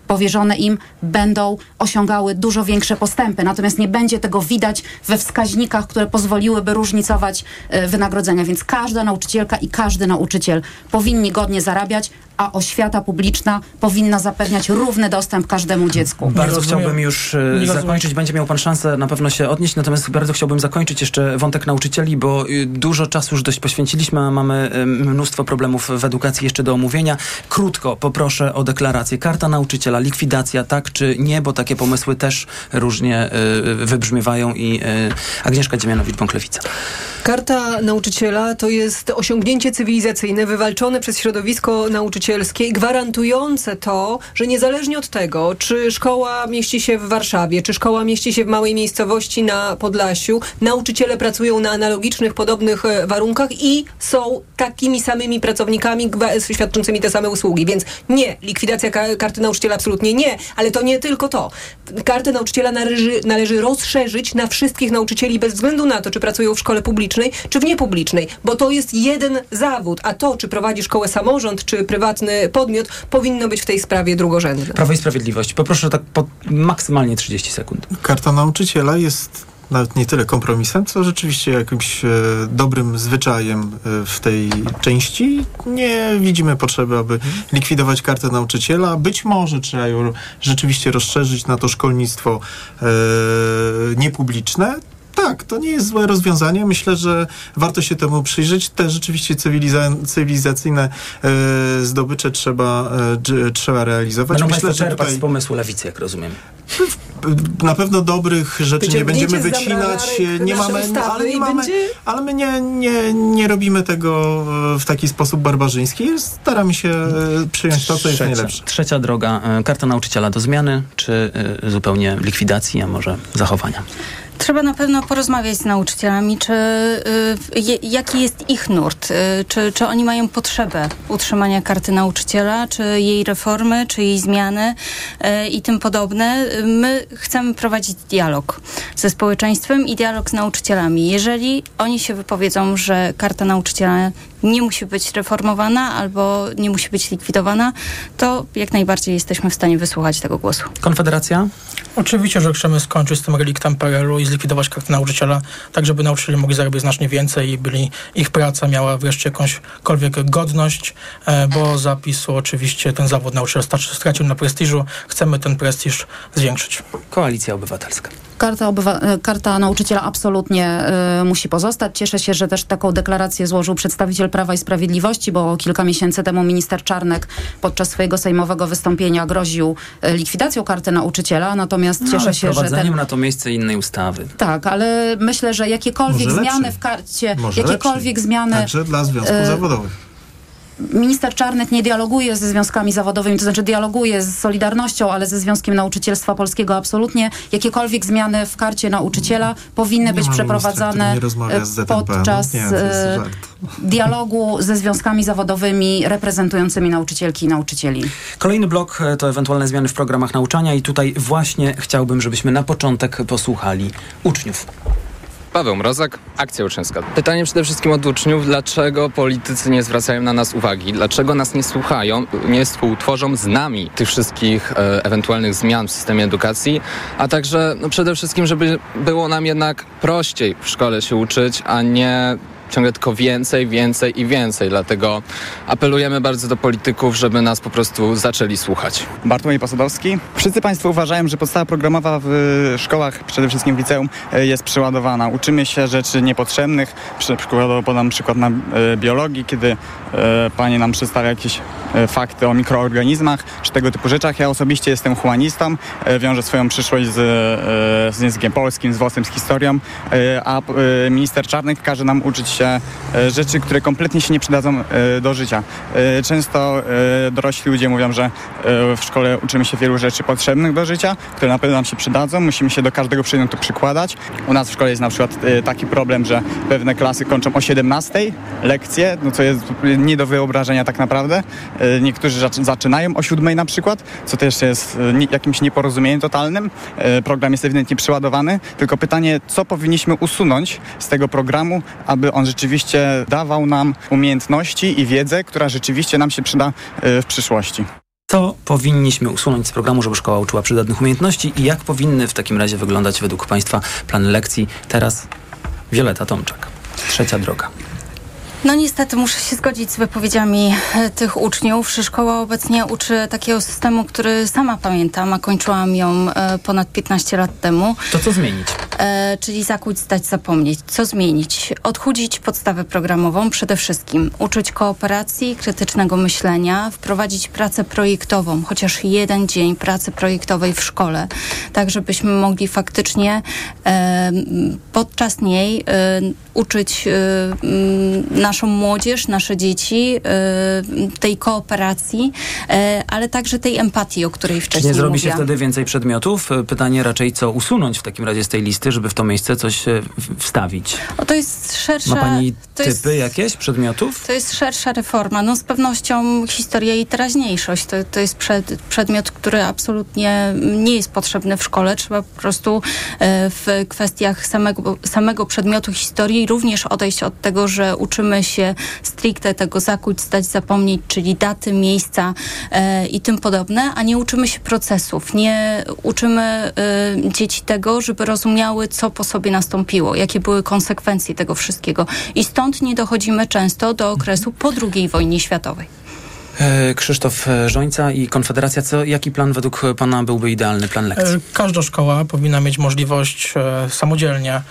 powierzone im będą osiągały dużo większe postępy. Natomiast nie będzie tego widać we wskaźnikach, które pozwoliłyby różnicować e, wynagrodzenia. Więc każda nauczycielka i każdy nauczyciel powinni godnie zarabiać, a oświata publiczna powinna zapewniać równy dostęp każdemu dziecku. Bardzo rozumiem. chciałbym już e, zakończyć. Będzie miał pan szansę na pewno się odnieść, natomiast bardzo chciałbym zakończyć jeszcze wątek nauczycieli, bo y, dużo czasu już dość poświęciliśmy, a mamy y, mnóstwo problemów w edukacji jeszcze do omówienia. Krótko poproszę o deklarację. Karta nauczyciela, likwidacja, tak czy nie, bo takie pomysły też różnie y, wybrzmiewają i y, Agnieszka Dziemianowicz-Bąklewica. Karta nauczyciela to jest osiągnięcie cywilizacyjne wywalczone przez środowisko nauczycielskie i gwarantujące to, że niezależnie od tego, czy szkoła mieści się w Warszawie, czy szkoła mieści się w małej miejscowości na Podlasiu, nauczyciele pracują na analogicznych, podobnych e, warunkach i są takimi samymi pracownikami gwa- świadczącymi te same usługi. Więc nie, likwidacja ka- karty nauczyciela absolutnie nie, ale to nie tylko to. Kartę nauczyciela należy, należy rozszerzyć na wszystkich nauczycieli bez względu na to, czy pracują w szkole publicznej, czy w niepublicznej, bo to jest jeden zawód, a to, czy prowadzi szkołę samorząd, czy prywatny podmiot, powinno być w tej sprawie drugorzędne. Prawo i Sprawiedliwość. Poproszę tak po maksymalnie 30 sekund. Karta nauczyciela jest nawet nie tyle kompromisem, co rzeczywiście jakimś e, dobrym zwyczajem e, w tej części. Nie widzimy potrzeby, aby likwidować kartę nauczyciela. Być może trzeba ją rzeczywiście rozszerzyć na to szkolnictwo e, niepubliczne. Tak, to nie jest złe rozwiązanie. Myślę, że warto się temu przyjrzeć. Te rzeczywiście cywiliza- cywilizacyjne e, zdobycze trzeba, e, trzeba realizować. Będą Myślę, że tutaj z pomysłu lewicy, jak rozumiem. na pewno dobrych rzeczy nie będziemy wycinać, zamrażarek nie mamy, ale, nie mamy będzie- ale my nie, nie, nie robimy tego e, w taki sposób barbarzyński. Staramy się e, przyjąć to, co jest Trzecia, najlepsze. trzecia droga. e, Karta nauczyciela do zmiany, czy e, zupełnie likwidacji, a może zachowania? Trzeba na pewno porozmawiać z nauczycielami, czy y, jaki jest ich nurt, y, czy, czy oni mają potrzebę utrzymania karty nauczyciela, czy jej reformy, czy jej zmiany y, i tym podobne. My chcemy prowadzić dialog ze społeczeństwem i dialog z nauczycielami. Jeżeli oni się wypowiedzą, że karta nauczyciela nie musi być reformowana albo nie musi być likwidowana, to jak najbardziej jesteśmy w stanie wysłuchać tego głosu. Konfederacja? Oczywiście, że chcemy skończyć z tym reliktem PRL-u i zlikwidować kartę nauczyciela, tak żeby nauczyciele mogli zarabiać znacznie więcej i byli, ich praca miała wreszcie jakąśkolwiek godność, e, bo zapisu oczywiście ten zawód nauczyciela straci- stracił na prestiżu. Chcemy ten prestiż zwiększyć. Koalicja Obywatelska. Karta, obywa- e, karta nauczyciela absolutnie y, musi pozostać. Cieszę się, że też taką deklarację złożył przedstawiciel Prawa i Sprawiedliwości, bo kilka miesięcy temu minister Czarnek podczas swojego sejmowego wystąpienia groził e, likwidacją karty nauczyciela, natomiast No, cieszę się, że ten... na to miejsce innej ustawy. Tak, ale myślę, że jakiekolwiek Może zmiany lepszej. w karcie, Może jakiekolwiek lepszej. zmiany... Także dla związków e, zawodowych. Minister Czarnek nie dialoguje ze związkami zawodowymi, to znaczy dialoguje z Solidarnością, ale ze Związkiem Nauczycielstwa Polskiego absolutnie. Jakiekolwiek zmiany w karcie nauczyciela powinny Nie być ministra, przeprowadzane z e, ZNP. podczas Nie, e, dialogu ze związkami zawodowymi reprezentującymi nauczycielki i nauczycieli. Kolejny blok e, to ewentualne zmiany w programach nauczania i tutaj właśnie chciałbym, żebyśmy na początek posłuchali uczniów. Paweł Mrozak, Akcja Uczniowska. Pytanie przede wszystkim od uczniów, dlaczego politycy nie zwracają na nas uwagi? Dlaczego nas nie słuchają, nie współtworzą z nami tych wszystkich e, ewentualnych zmian w systemie edukacji? A także no przede wszystkim, żeby było nam jednak prościej w szkole się uczyć, a nie ciągle tylko więcej, więcej i więcej. Dlatego apelujemy bardzo do polityków, żeby nas po prostu zaczęli słuchać. Bartłomiej Posadowski. Wszyscy Państwo uważają, że podstawa programowa w szkołach, przede wszystkim w liceum, e, jest przeładowana. Uczymy się rzeczy niepotrzebnych. Przy- Przykładowo podam przykład na e, biologii, kiedy e, Pani nam przedstawia jakieś e, fakty o mikroorganizmach czy tego typu rzeczach. Ja osobiście jestem humanistą, e, wiążę swoją przyszłość z, e, z językiem polskim, z WOS-em, z historią, e, a e, minister Czarnek każe nam uczyć się e, rzeczy, które kompletnie się nie przydadzą e, do życia. E, Często e, dorośli ludzie mówią, że e, w szkole uczymy się wielu rzeczy potrzebnych do życia, które na pewno nam się przydadzą. Musimy się do każdego przedmiotu przykładać. U nas w szkole jest na przykład e, taki problem, że pewne klasy kończą o 17 lekcje, no co jest nie do wyobrażenia tak naprawdę. E, Niektórzy zac- zaczynają o 7 na przykład, co też jest e, jakimś nieporozumieniem totalnym. E, Program jest ewidentnie przeładowany, tylko pytanie, co powinniśmy usunąć z tego programu, aby on rzeczywiście dawał nam umiejętności i wiedzę, która rzeczywiście nam się przyda w przyszłości. Co powinniśmy usunąć z programu, żeby szkoła uczyła przydatnych umiejętności i jak powinny w takim razie wyglądać według Państwa plany lekcji? Teraz Wioleta Tomczak. Trzecia droga. No niestety muszę się zgodzić z wypowiedziami e, tych uczniów, szkoła obecnie uczy takiego systemu, który sama pamiętam, a kończyłam ją e, ponad 15 lat temu. To co zmienić? E, czyli zakuć, stać, zapomnieć. Co zmienić? Odchudzić podstawę programową przede wszystkim. Uczyć kooperacji, krytycznego myślenia, wprowadzić pracę projektową, chociaż jeden dzień pracy projektowej w szkole, tak żebyśmy mogli faktycznie e, podczas niej e, uczyć e, naszą młodzież, nasze dzieci e, tej kooperacji, e, ale także tej empatii, o której Czy wcześniej nie zrobi się mówiłam. wtedy więcej przedmiotów? E, Pytanie raczej, co usunąć w takim razie z tej listy, żeby w to miejsce coś wstawić? O, to jest szersza... Ma Pani typy jest, jakieś przedmiotów? To jest szersza reforma. No z pewnością historia i teraźniejszość. To, to jest przed, przedmiot, który absolutnie nie jest potrzebny w szkole. Trzeba po prostu w kwestiach samego, samego przedmiotu historii również odejść od tego, że uczymy się stricte tego zakuć, stać, zapomnieć, czyli daty, miejsca e, i tym podobne, a nie uczymy się procesów. Nie uczymy e, dzieci tego, żeby rozumiały, co po sobie nastąpiło, jakie były konsekwencje tego wszystkiego. I stąd nie dochodzimy często do okresu po II wojnie światowej. E, Krzysztof e, Żońca i Konfederacja. Co, jaki plan według Pana byłby idealny plan lekcji? E, Każda szkoła powinna mieć możliwość samodzielnie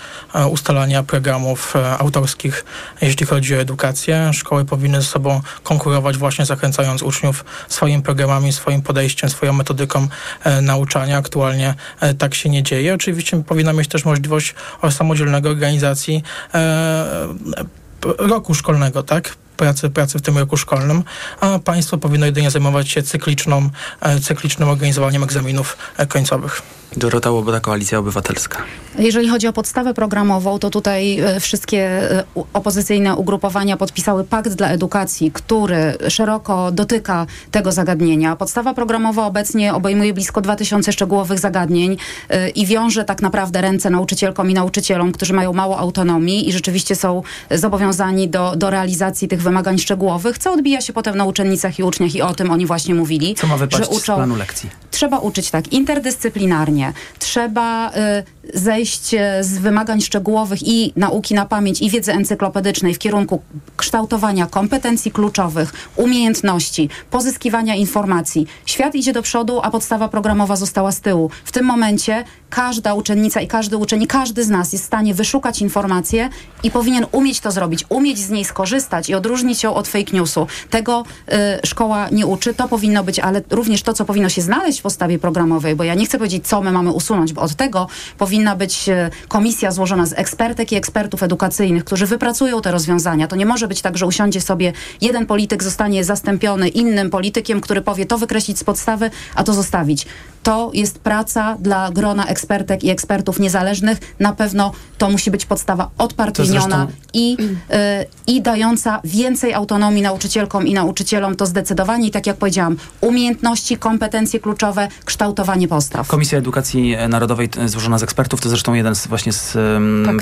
ustalania programów autorskich, jeśli chodzi o edukację. Szkoły powinny ze sobą konkurować właśnie zachęcając uczniów swoimi programami, swoim podejściem, swoją metodyką nauczania. Aktualnie tak się nie dzieje. Oczywiście powinna mieć też możliwość samodzielnego organizacji roku szkolnego, tak? Pracy, pracy w tym roku szkolnym, a państwo powinno jedynie zajmować się cykliczną, e, cyklicznym organizowaniem egzaminów e, końcowych. Dorota Łoboda, Koalicja Obywatelska. Jeżeli chodzi o podstawę programową, to tutaj e, wszystkie opozycyjne ugrupowania podpisały pakt dla edukacji, który szeroko dotyka tego zagadnienia. Podstawa programowa obecnie obejmuje blisko 2000 szczegółowych zagadnień i wiąże tak naprawdę ręce nauczycielkom i nauczycielom, którzy mają mało autonomii i rzeczywiście są zobowiązani do, do realizacji tych wymagań szczegółowych, co odbija się potem na uczennicach i uczniach i o tym oni właśnie mówili. Co ma wypaść że z planu lekcji? trzeba uczyć tak interdyscyplinarnie, trzeba y, zejść e, z wymagań szczegółowych i nauki na pamięć i wiedzy encyklopedycznej w kierunku kształtowania kompetencji kluczowych, umiejętności, pozyskiwania informacji. Świat idzie do przodu, a podstawa programowa została z tyłu. W tym momencie każda uczennica i każdy uczeń, każdy z nas jest w stanie wyszukać informację i powinien umieć to zrobić, umieć z niej skorzystać i odróżnić ją od fake newsu. Tego y, szkoła nie uczy, to powinno być, ale również to, co powinno się znaleźć w podstawie programowej, bo ja nie chcę powiedzieć, co my mamy usunąć, bo od tego powinna być y, komisja złożona z ekspertek i ekspertów edukacyjnych, którzy wypracują te rozwiązania. To nie może być tak, że usiądzie sobie jeden polityk, zostanie zastąpiony innym politykiem, który powie to wykreślić z podstawy, a to zostawić. To jest praca dla grona ekspertek i ekspertów niezależnych. Na pewno to musi być podstawa odpartyjniona zresztą- i, y, i dająca więcej autonomii nauczycielkom i nauczycielom. To zdecydowanie, i tak jak powiedziałam, umiejętności, kompetencje kluczowe, kształtowanie postaw. Komisja Edukacji Narodowej złożona z ekspertów to zresztą jeden z właśnie z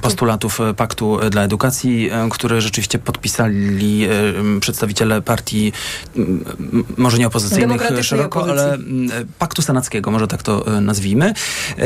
postulatów e, Paktu e, dla Edukacji, który rzeczywiście podpisali przedstawiciele partii, może nie opozycyjnych szeroko, opozycji. ale Paktu Senackiego, może tak to e, nazwijmy. E,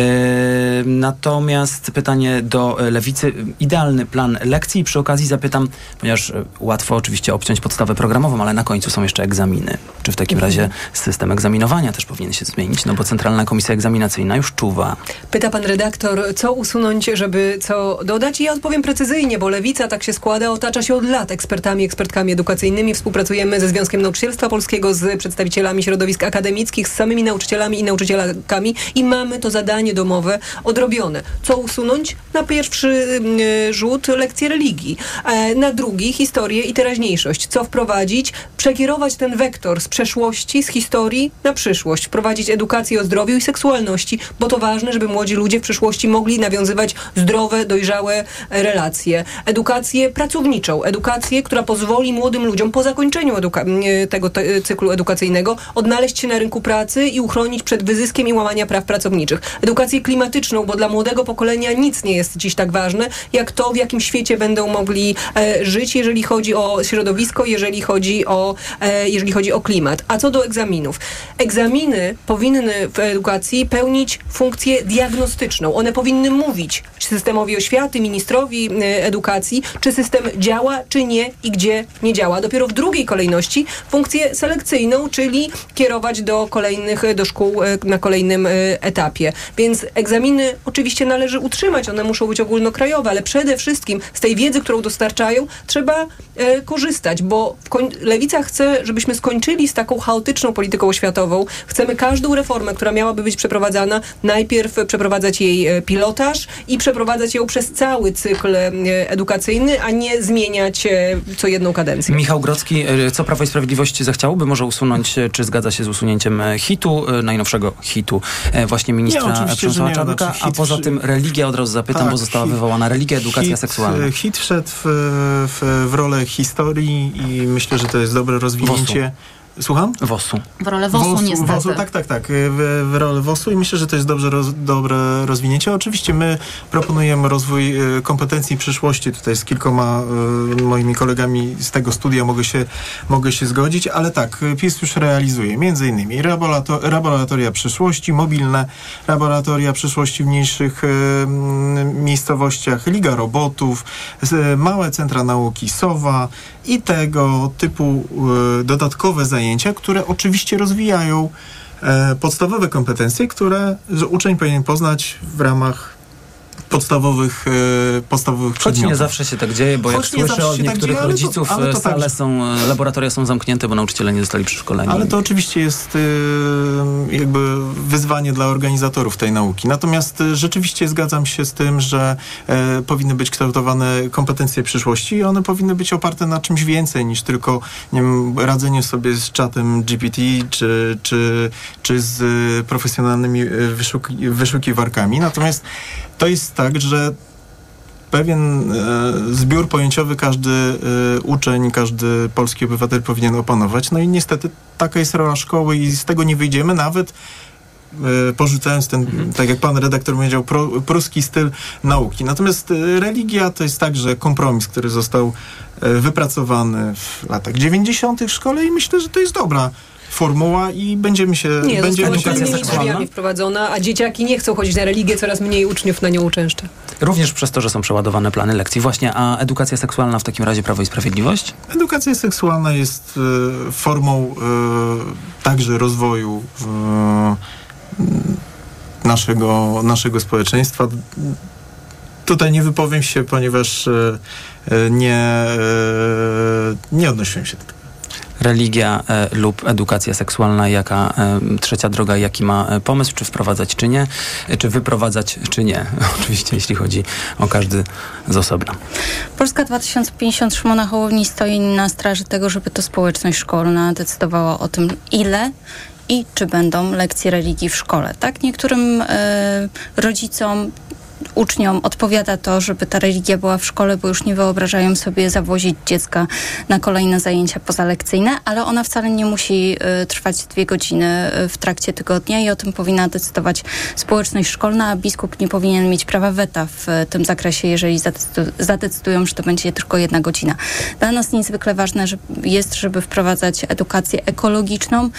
Natomiast pytanie do e, Lewicy. Idealny plan lekcji. Przy okazji zapytam, ponieważ łatwo oczywiście obciąć podstawę programową, ale na końcu są jeszcze egzaminy. Czy w takim Mhm. razie system egzaminowania też powinien się zmienić? No bo Centralna Komisja Egzaminacyjna już czuwa. Pyta pan redaktor, co usunąć, żeby co dodać? I ja odpowiem precyzyjnie, bo lewica tak się składa, otacza się od lat ekspertami, ekspertkami edukacyjnymi. Współpracujemy ze Związkiem Nauczycielstwa Polskiego, z przedstawicielami środowisk akademickich, z samymi nauczycielami i nauczycielkami i mamy to zadanie domowe odrobione. Co usunąć? Na pierwszy mm, rzut lekcje religii, e, na drugi historię i teraźniejszość. Co wprowadzić? Przekierować ten wektor z przeszłości, z historii na przyszłość. Wprowadzić edukację o zdrowiu i seksualności, bo to ważne, żeby młodzi ludzie w przyszłości mogli nawiązywać zdrowe, dojrzałe e, relacje. Edukację pracowniczą, edukację, która pozwoli młodym ludziom po zakończeniu e, tego te, cyklu edukacyjnego odnaleźć się na rynku pracy i uchronić przed wyzyskiem i łamania praw pracowniczych. Edukację klimatyczną, bo dla młodego pokolenia nic nie jest dziś tak ważne, jak to, w jakim świecie będą mogli e, żyć, jeżeli chodzi o środowisko, jeżeli chodzi o, e, jeżeli chodzi o klimat. A co do egzaminów? Egzaminy powinny w edukacji pełnić funkcję diagnostyczną. One powinny mówić systemowi oświaty, ministrowi e, edukacji, czy system działa, czy nie i gdzie nie działa. Dopiero w drugiej kolejności funkcję selekcyjną, czyli kierować do kolejnych, do szkół e, na kolejnym e, etapie. Więc egzaminy oczywiście należy utrzymać, one muszą być ogólnokrajowe, ale przede wszystkim z tej wiedzy, którą dostarczają, trzeba e, korzystać, bo Lewica chce, żebyśmy skończyli z taką chaotyczną polityką oświatową. Chcemy każdą reformę, która miałaby być przeprowadzana, najpierw przeprowadzać jej e, pilotaż i przeprowadzać ją przez cały cykl edukacyjny, a nie zmieniać co jedną kadencję. Michał Grocki, e, co Prawo i Sprawiedliwość zachciałoby może usunąć, czy zgadza się z usunięciem hitu, najnowszego hitu e, właśnie Nie, ministra że Przemysława nie, Czarnka, znaczy a poza tym religia, od razu zapytam, Tak, bo została hit- wywołana religia, edukacja hit, seksualna. e, Hit wszedł w, w, w rolę historii i myślę, że to jest dobre rozwinięcie. Słucham? WOS-u. W rolę WOS-u niestety. WOS-u, tak, tak, tak. W, w rolę WOS-u i myślę, że to jest dobrze roz, dobre rozwinięcie. Oczywiście my proponujemy rozwój e, kompetencji przyszłości. Tutaj z kilkoma e, moimi kolegami z tego studia mogę się, mogę się zgodzić, ale tak, PiS już realizuje między innymi laborato- laboratoria przyszłości, mobilne laboratoria przyszłości w mniejszych miejscowościach, Liga Robotów, małe centra nauki SOWA i tego typu dodatkowe zajęcia, które oczywiście rozwijają e, podstawowe kompetencje, które uczeń powinien poznać w ramach podstawowych, e, podstawowych Choć przedmiotów. nie zawsze się tak dzieje, bo jak Choć nie słyszę od tak niektórych dzieje, ale to- rodziców, ale to e, sale tak- są, e, laboratoria są zamknięte, bo nauczyciele nie zostali przeszkoleni. Ale to oczywiście jest y, jakby wyzwanie dla organizatorów tej nauki. Natomiast rzeczywiście zgadzam się z tym, że e, powinny być kształtowane kompetencje przyszłości i one powinny być oparte na czymś więcej niż tylko nie wiem, radzenie sobie z czatem GPT czy, czy, czy z profesjonalnymi wyszuki, wyszukiwarkami. Natomiast to jest tak, że pewien e, zbiór pojęciowy każdy e, uczeń, każdy polski obywatel powinien opanować. No i niestety taka jest rola szkoły i z tego nie wyjdziemy nawet e, porzucając ten, tak jak pan redaktor powiedział, pro, pruski styl nauki. Natomiast e, religia to jest także kompromis, który został e, wypracowany w latach 90. w szkole i myślę, że to jest dobra formuła i będziemy się... Nie, się innymi drzwiami wprowadzona, a dzieciaki nie chcą chodzić na religię, coraz mniej uczniów na nią uczęszcza. Również przez to, że są przeładowane plany lekcji. Właśnie, a edukacja seksualna w takim razie Prawo i Sprawiedliwość? Edukacja seksualna jest e, formą e, także rozwoju e, naszego, naszego społeczeństwa. Tutaj nie wypowiem się, ponieważ nie, nie odnosiłem się do tego. Religia e, lub edukacja seksualna, jaka e, trzecia droga, jaki ma e, pomysł, czy wprowadzać, czy nie, czy wyprowadzać, czy nie. Oczywiście, jeśli chodzi o każdy z osobna. Polska 2050 Szymona Hołowni stoi na straży tego, żeby to społeczność szkolna decydowała o tym, ile i czy będą lekcje religii w szkole. Tak, niektórym e, rodzicom uczniom odpowiada to, żeby ta religia była w szkole, bo już nie wyobrażają sobie zawozić dziecka na kolejne zajęcia pozalekcyjne, ale ona wcale nie musi y, trwać dwie godziny y, w trakcie tygodnia i o tym powinna decydować społeczność szkolna, a biskup nie powinien mieć prawa weta w y, tym zakresie, jeżeli zadecydu- zadecydują, że to będzie tylko jedna godzina. Dla nas niezwykle ważne jest, żeby wprowadzać edukację ekologiczną,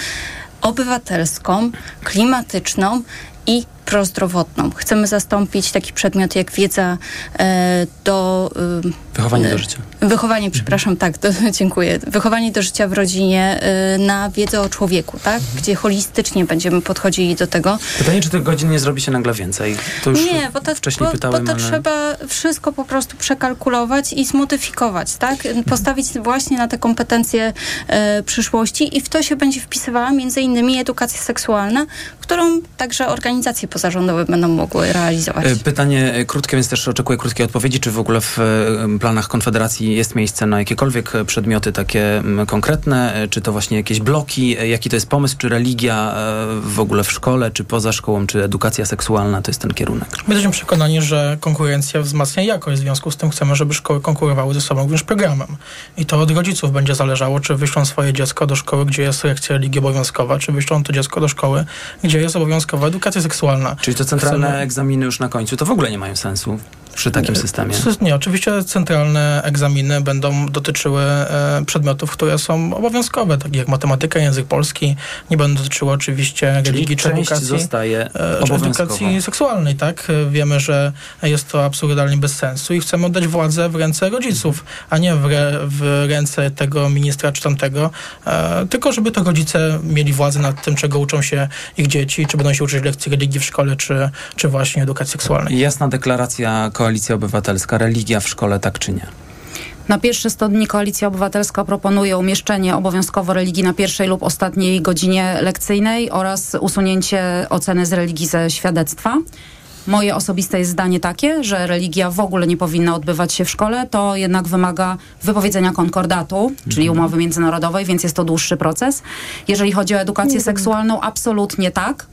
obywatelską, klimatyczną i prozdrowotną. Chcemy zastąpić taki przedmiot jak wiedza e, do... E, Wychowanie do życia. Wychowanie, przepraszam, tak, to, dziękuję. Wychowanie do życia w rodzinie e, na wiedzę o człowieku, tak? Gdzie holistycznie będziemy podchodzili do tego. Pytanie, czy tych godzin nie zrobi się nagle więcej? To już Nie, bo to, wcześniej bo, pytałem, bo to ale... trzeba wszystko po prostu przekalkulować i zmodyfikować, tak? Postawić właśnie na te kompetencje e, przyszłości i w to się będzie wpisywała między innymi edukacja seksualna, którą także organizacje pozarządowe będą mogły realizować. E, Pytanie e, krótkie, więc też oczekuję krótkiej odpowiedzi. Czy w ogóle w e, planach Konfederacji jest miejsce na jakiekolwiek przedmioty takie konkretne? Czy to właśnie jakieś bloki? Jaki to jest pomysł? Czy religia w ogóle w szkole, czy poza szkołą, czy edukacja seksualna to jest ten kierunek? My jesteśmy przekonani, że konkurencja wzmacnia jakość. W związku z tym chcemy, żeby szkoły konkurowały ze sobą również programem. I to od rodziców będzie zależało, czy wyślą swoje dziecko do szkoły, gdzie jest lekcja religii obowiązkowa, czy wyślą to dziecko do szkoły, gdzie jest obowiązkowa edukacja seksualna. Czyli to centralne Chcemy- egzaminy już na końcu to w ogóle nie mają sensu przy takim systemie. Nie, oczywiście centralne egzaminy będą dotyczyły e, przedmiotów, które są obowiązkowe, takich jak matematyka, język polski. Nie będą dotyczyły oczywiście religii czy edukacji. zostaje e, obowiązkowa. edukacji seksualnej, tak? Wiemy, że jest to absurdalnie bez sensu i chcemy oddać władzę w ręce rodziców, a nie w, re, w ręce tego ministra czy tamtego, e, tylko żeby to rodzice mieli władzę nad tym, czego uczą się ich dzieci, czy będą się uczyć lekcji religii w szkole, czy, czy właśnie edukacji seksualnej. Jasna deklaracja Koalicja Obywatelska, religia w szkole, tak czy nie? Na pierwsze 100 dni Koalicja Obywatelska proponuje umieszczenie obowiązkowo religii na pierwszej lub ostatniej godzinie lekcyjnej oraz usunięcie oceny z religii ze świadectwa. Moje osobiste jest zdanie takie, że religia w ogóle nie powinna odbywać się w szkole, to jednak wymaga wypowiedzenia konkordatu, czyli umowy międzynarodowej, więc jest to dłuższy proces. Jeżeli chodzi o edukację seksualną, absolutnie tak.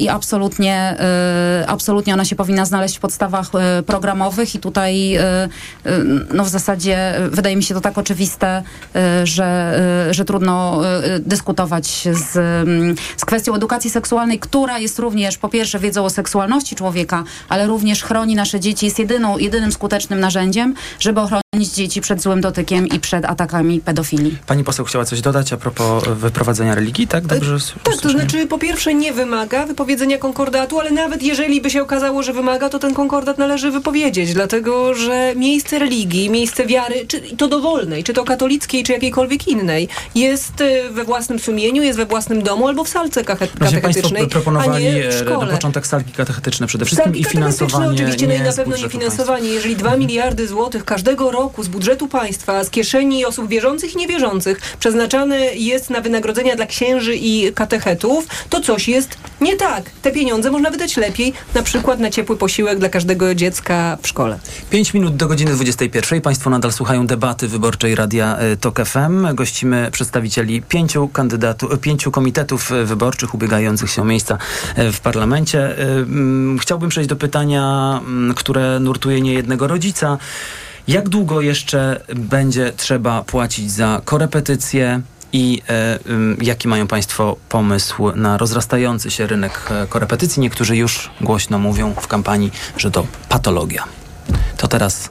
I absolutnie, y, absolutnie ona się powinna znaleźć w podstawach y, programowych i tutaj y, no w zasadzie wydaje mi się to tak oczywiste, że, że trudno dyskutować z, mm, z kwestią edukacji seksualnej, która jest również po pierwsze wiedzą o seksualności człowieka, ale również chroni nasze dzieci, jest jedyną, jedynym skutecznym narzędziem, żeby ochronić dzieci przed złym dotykiem i przed atakami pedofilii. Pani poseł chciała coś dodać a propos e, wyprowadzenia religii, tak? Dobrze s- Tak, to znaczy po pierwsze nie wymaga wypowiedzenia konkordatu, ale nawet jeżeli by się okazało, że wymaga, to ten konkordat należy wypowiedzieć, dlatego że miejsce religii, miejsce wiary, czy to dowolnej, czy to katolickiej, czy jakiejkolwiek innej, jest y, we własnym sumieniu, jest we własnym domu albo w salce katechetycznej, a proponowali nie w e, na szkole. początek salki katechetyczne przede wszystkim Salki i finansowanie oczywiście, no i na pewno nie finansowanie. Jeżeli 2 miliardy złotych każdego roku z budżetu państwa, z kieszeni osób wierzących i niewierzących przeznaczane jest na wynagrodzenia dla księży i katechetów, to coś jest nie tak. Te pieniądze można wydać lepiej, na przykład na ciepły posiłek dla każdego dziecka w szkole. 5 minut do godziny 21. Państwo nadal słuchają debaty wyborczej Radia e, TOK FM. Gościmy przedstawicieli pięciu kandydatu, e, pięciu komitetów e, wyborczych ubiegających się o miejsca w parlamencie. Chciałbym przejść do pytania, które nurtuje niejednego rodzica. Jak długo jeszcze będzie trzeba płacić za korepetycje i ym, jaki mają Państwo pomysł na rozrastający się rynek e, korepetycji? Niektórzy już głośno mówią w kampanii, że to patologia. To teraz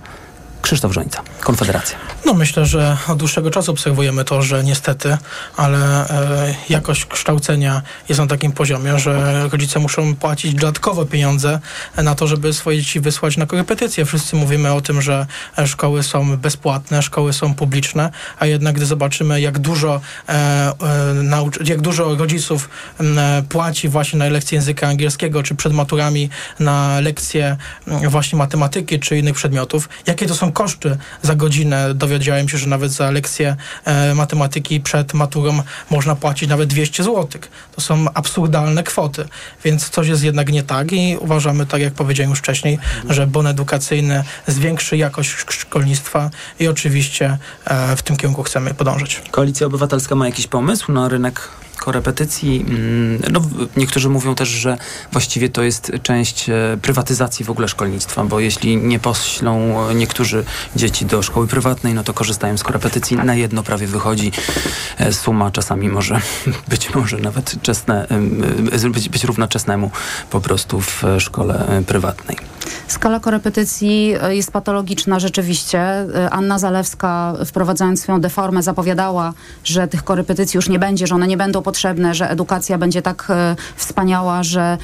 Krzysztof Żońca. Konfederacja? No myślę, że od dłuższego czasu obserwujemy to, że niestety, ale e, jakość kształcenia jest na takim poziomie, że rodzice muszą płacić dodatkowo pieniądze na to, żeby swoje dzieci wysłać na korepetycje. Wszyscy mówimy o tym, że szkoły są bezpłatne, szkoły są publiczne, a jednak gdy zobaczymy, jak dużo, e, e, jak dużo rodziców płaci właśnie na lekcje języka angielskiego, czy przed maturami na lekcje właśnie matematyki, czy innych przedmiotów, jakie to są koszty za godzinę. Dowiedziałem się, że nawet za lekcję e, matematyki przed maturą można płacić nawet 200 zł. To są absurdalne kwoty, więc coś jest jednak nie tak i uważamy, tak jak powiedziałem już wcześniej, że bon edukacyjny zwiększy jakość szkolnictwa i oczywiście e, w tym kierunku chcemy podążać. Koalicja Obywatelska ma jakiś pomysł na rynek korepetycji. Mm, no, niektórzy mówią też, że właściwie to jest część e, prywatyzacji w ogóle szkolnictwa, bo jeśli nie poślą niektórzy dzieci do szkoły prywatnej, no to korzystają z korepetycji. Na jedno prawie wychodzi e, suma, czasami może być może nawet czesne, być, być równoczesnemu po prostu w szkole e, prywatnej. Skala korepetycji jest patologiczna rzeczywiście. Anna Zalewska wprowadzając swoją deformę zapowiadała, że tych korepetycji już nie będzie, że one nie będą potrzebne, że edukacja będzie tak e, wspaniała, że,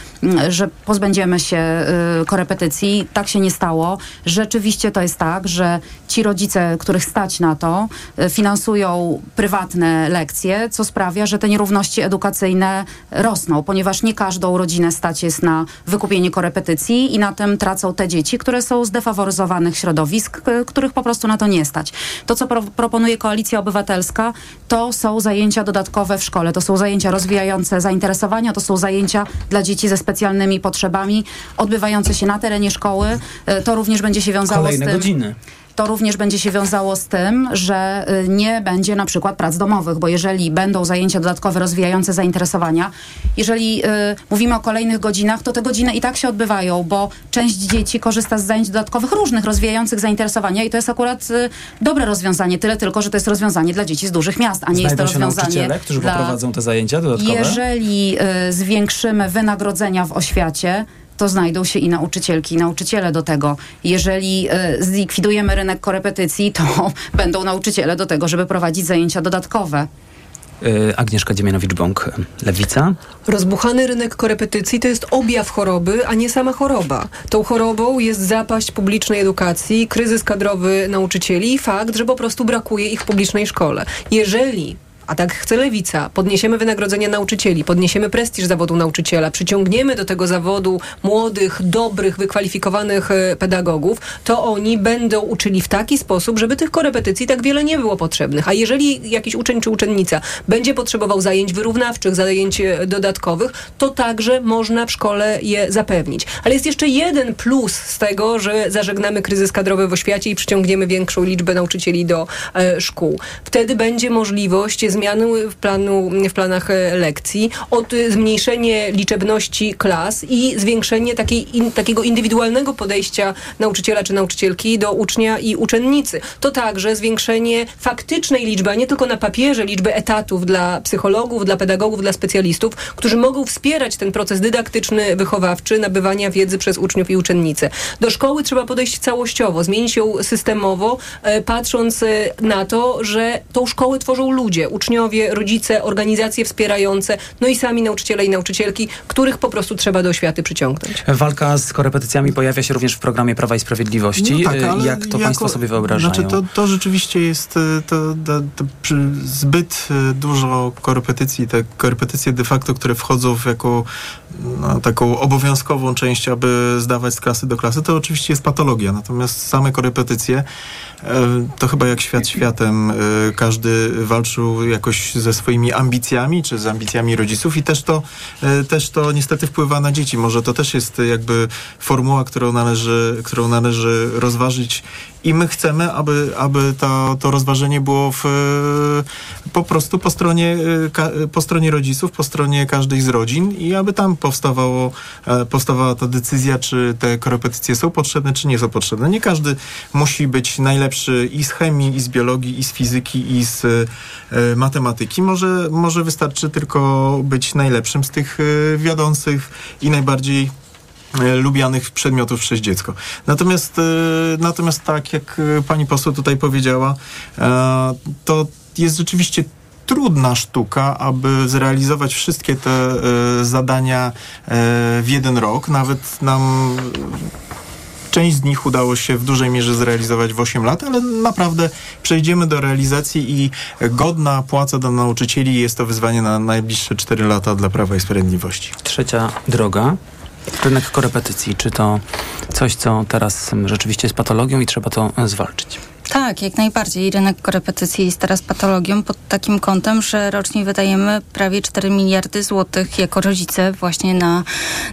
że pozbędziemy się e, korepetycji. Tak się nie stało. Rzeczywiście to jest tak, że ci rodzice, których stać na to, e, finansują prywatne lekcje, co sprawia, że te nierówności edukacyjne rosną, ponieważ nie każdą rodzinę stać jest na wykupienie korepetycji i na tym tracą te dzieci, które są z defaworyzowanych środowisk, których po prostu na to nie stać. To, co pro proponuje Koalicja Obywatelska, to są zajęcia dodatkowe w szkole, to są zajęcia rozwijające zainteresowania, to są zajęcia dla dzieci ze specjalnymi potrzebami, odbywające się na terenie szkoły. E, to również będzie się wiązało Kolejne z tym... godziny to również będzie się wiązało z tym, że y, nie będzie na przykład prac domowych, bo jeżeli będą zajęcia dodatkowe rozwijające zainteresowania, jeżeli y, mówimy o kolejnych godzinach, to te godziny i tak się odbywają, bo część dzieci korzysta z zajęć dodatkowych różnych, rozwijających zainteresowania i to jest akurat y, dobre rozwiązanie, tyle tylko, że to jest rozwiązanie dla dzieci z dużych miast, a nie Znajdą jest to rozwiązanie którzy dla... poprowadzą te zajęcia dodatkowe? Jeżeli y, zwiększymy wynagrodzenia w oświacie, to znajdą się i nauczycielki, i nauczyciele do tego. Jeżeli y, zlikwidujemy rynek korepetycji, to będą nauczyciele do tego, żeby prowadzić zajęcia dodatkowe. E, Agnieszka Dziemianowicz-Bąk, Lewica. Rozbuchany rynek korepetycji to jest objaw choroby, a nie sama choroba. Tą chorobą jest zapaść publicznej edukacji, kryzys kadrowy nauczycieli i fakt, że po prostu brakuje ich w publicznej szkole. Jeżeli a tak chce lewica, podniesiemy wynagrodzenia nauczycieli, podniesiemy prestiż zawodu nauczyciela, przyciągniemy do tego zawodu młodych, dobrych, wykwalifikowanych e, pedagogów, to oni będą uczyli w taki sposób, żeby tych korepetycji tak wiele nie było potrzebnych. A jeżeli jakiś uczeń czy uczennica będzie potrzebował zajęć wyrównawczych, zajęć e, dodatkowych, to także można w szkole je zapewnić. Ale jest jeszcze jeden plus z tego, że zażegnamy kryzys kadrowy w oświacie i przyciągniemy większą liczbę nauczycieli do e, szkół. Wtedy będzie możliwość zmiany w, planu, w planach e, lekcji, od e, zmniejszenie liczebności klas i zwiększenie takiej, in, takiego indywidualnego podejścia nauczyciela czy nauczycielki do ucznia i uczennicy. To także zwiększenie faktycznej liczby, a nie tylko na papierze, liczby etatów dla psychologów, dla pedagogów, dla specjalistów, którzy mogą wspierać ten proces dydaktyczny, wychowawczy, nabywania wiedzy przez uczniów i uczennice. Do szkoły trzeba podejść całościowo, zmienić ją systemowo, e, patrząc na to, że tą szkołę tworzą ludzie, uczniowie, rodzice, organizacje wspierające, no i sami nauczyciele i nauczycielki, których po prostu trzeba do oświaty przyciągnąć. Walka z korepetycjami pojawia się również w programie Prawa i Sprawiedliwości. No tak, Jak to jako, Państwo sobie wyobrażają? Znaczy to, to rzeczywiście jest e, to, to, to zbyt e, dużo korepetycji, te korepetycje de facto, które wchodzą w jako no, taką obowiązkową część, aby zdawać z klasy do klasy, to oczywiście jest patologia. Natomiast same korepetycje E, to chyba jak świat światem. E, każdy walczył jakoś ze swoimi ambicjami, czy z ambicjami rodziców i też to, e, też to niestety wpływa na dzieci. Może to też jest jakby formuła, którą należy, którą należy rozważyć i my chcemy, aby, aby to, to rozważenie było w, po prostu po stronie, po stronie rodziców, po stronie każdej z rodzin i aby tam powstawało, powstawała ta decyzja, czy te korepetycje są potrzebne, czy nie są potrzebne. Nie każdy musi być najlepszy i z chemii, i z biologii, i z fizyki, i z e, matematyki. Może, może wystarczy tylko być najlepszym z tych e, wiodących i najbardziej e, lubianych przedmiotów przez dziecko. Natomiast, e, natomiast tak jak e, pani poseł tutaj powiedziała, to jest rzeczywiście trudna sztuka, aby zrealizować wszystkie te zadania w jeden rok. Nawet nam Część z nich udało się w dużej mierze zrealizować w 8 lat, ale naprawdę przejdziemy do realizacji i godna płaca dla nauczycieli jest to wyzwanie na najbliższe 4 lata dla Prawa i Sprawiedliwości. Trzecia droga. Rynek korepetycji. Czy to coś, co teraz rzeczywiście jest patologią i trzeba to zwalczyć? Tak, jak najbardziej. Rynek korepetycji jest teraz patologią pod takim kątem, że rocznie wydajemy prawie 4 miliardy złotych jako rodzice właśnie na,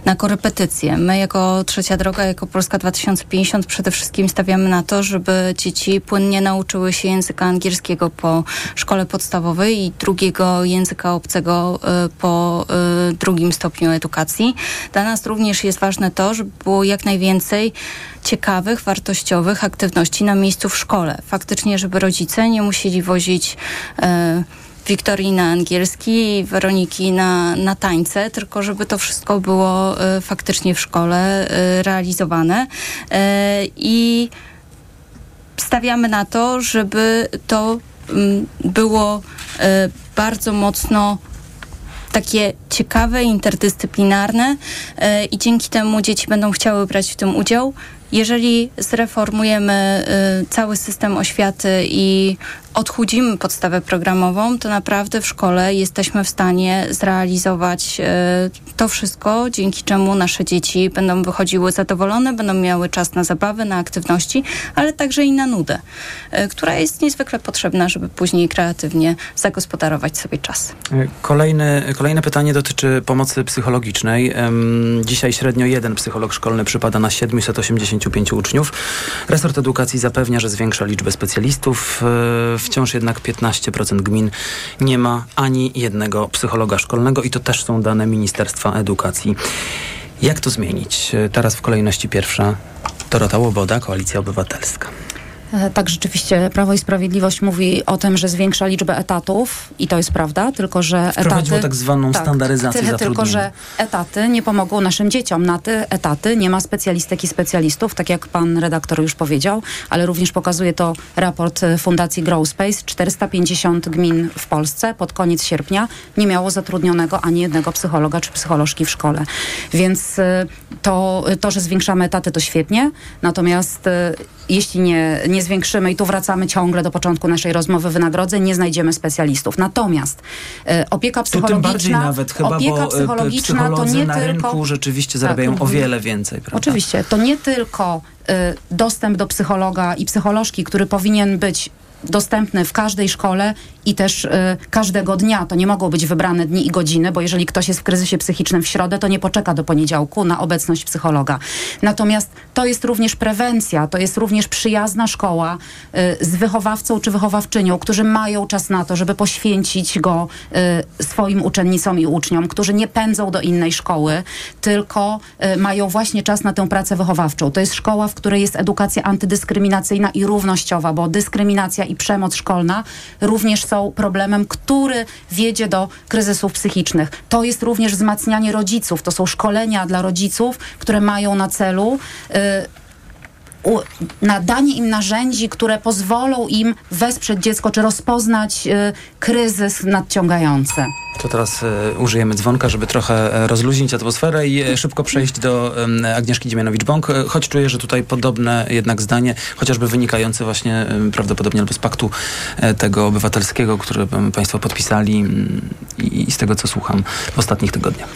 na korepetycje. My jako Trzecia Droga, jako Polska 2050 przede wszystkim stawiamy na to, żeby dzieci płynnie nauczyły się języka angielskiego po szkole podstawowej i drugiego języka obcego y, po y, drugim stopniu edukacji. Dla nas również jest ważne to, żeby było jak najwięcej ciekawych, wartościowych aktywności na miejscu w szkole. Faktycznie, żeby rodzice nie musieli wozić e, Wiktorii na angielski i Weroniki na, na tańce, tylko żeby to wszystko było e, faktycznie w szkole e, realizowane. E, I stawiamy na to, żeby to mm, było bardzo mocno takie ciekawe, interdyscyplinarne i dzięki temu dzieci będą chciały brać w tym udział. Jeżeli zreformujemy y, cały system oświaty i odchudzimy podstawę programową, to naprawdę w szkole jesteśmy w stanie zrealizować y, to wszystko, dzięki czemu nasze dzieci będą wychodziły zadowolone, będą miały czas na zabawę, na aktywności, ale także i na nudę, y, która jest niezwykle potrzebna, żeby później kreatywnie zagospodarować sobie czas. Kolejne, kolejne pytanie dotyczy pomocy psychologicznej. Dzisiaj średnio jeden psycholog szkolny przypada na 780 55 uczniów. Resort Edukacji zapewnia, że zwiększa liczbę specjalistów. Wciąż jednak 15% gmin nie ma ani jednego psychologa szkolnego i to też są dane Ministerstwa Edukacji. Jak to zmienić? Teraz w kolejności pierwsza Dorota Łoboda, Koalicja Obywatelska. E, tak, rzeczywiście Prawo i Sprawiedliwość mówi o tym, że zwiększa liczbę etatów i to jest prawda, tylko że Wprowadziło etaty... tak zwaną tak, standaryzację tyle, Tylko, że etaty nie pomogą naszym dzieciom. Na te etaty nie ma specjalistek i specjalistów, tak jak pan redaktor już powiedział, ale również pokazuje to raport e, Fundacji Grow Space. 450 gmin w Polsce pod koniec sierpnia nie miało zatrudnionego ani jednego psychologa czy psycholożki w szkole. Więc e, to, to że zwiększamy etaty to świetnie, natomiast jeśli nie, nie zwiększymy, i tu wracamy ciągle do początku naszej rozmowy wynagrodzeń, nie znajdziemy specjalistów. Natomiast e, opieka psychologiczna... Nawet chyba, opieka e, psychologiczna to nie na tylko... rynku rzeczywiście zarabiają tak, o wiele więcej. Prawda? Oczywiście. To nie tylko y, dostęp do psychologa i psycholożki, który powinien być dostępny w każdej szkole i też y, każdego dnia. To nie mogą być wybrane dni i godziny, bo jeżeli ktoś jest w kryzysie psychicznym w środę, to nie poczeka do poniedziałku na obecność psychologa. Natomiast to jest również prewencja, to jest również przyjazna szkoła y, z wychowawcą czy wychowawczynią, którzy mają czas na to, żeby poświęcić go y, swoim uczennicom i uczniom, którzy nie pędzą do innej szkoły, tylko y, mają właśnie czas na tę pracę wychowawczą. To jest szkoła, w której jest edukacja antydyskryminacyjna i równościowa, bo dyskryminacja i przemoc szkolna również są problemem, który wiedzie do kryzysów psychicznych. To jest również wzmacnianie rodziców. To są szkolenia dla rodziców, które mają na celu y, nadanie im narzędzi, które pozwolą im wesprzeć dziecko, czy rozpoznać y, kryzys nadciągający. To teraz e, użyjemy dzwonka, żeby trochę e, rozluźnić atmosferę i e, szybko przejść do Agnieszki Dziemianowicz-Bąk, choć czuję, że tutaj podobne jednak zdanie, chociażby wynikające właśnie prawdopodobnie albo z paktu tego obywatelskiego, który Państwo podpisali mm, i, i z tego, co słucham w ostatnich tygodniach.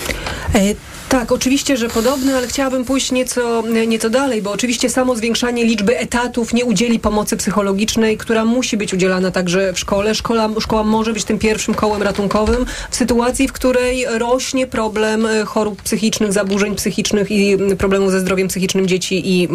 Tak, oczywiście, że podobne, ale chciałabym pójść nieco, nieco dalej, bo oczywiście samo zwiększanie liczby etatów nie udzieli pomocy psychologicznej, która musi być udzielana także w szkole. Szkoła, szkoła może być tym pierwszym kołem ratunkowym w sytuacji, w której rośnie problem e, chorób psychicznych, zaburzeń psychicznych i problemów ze zdrowiem psychicznym dzieci i,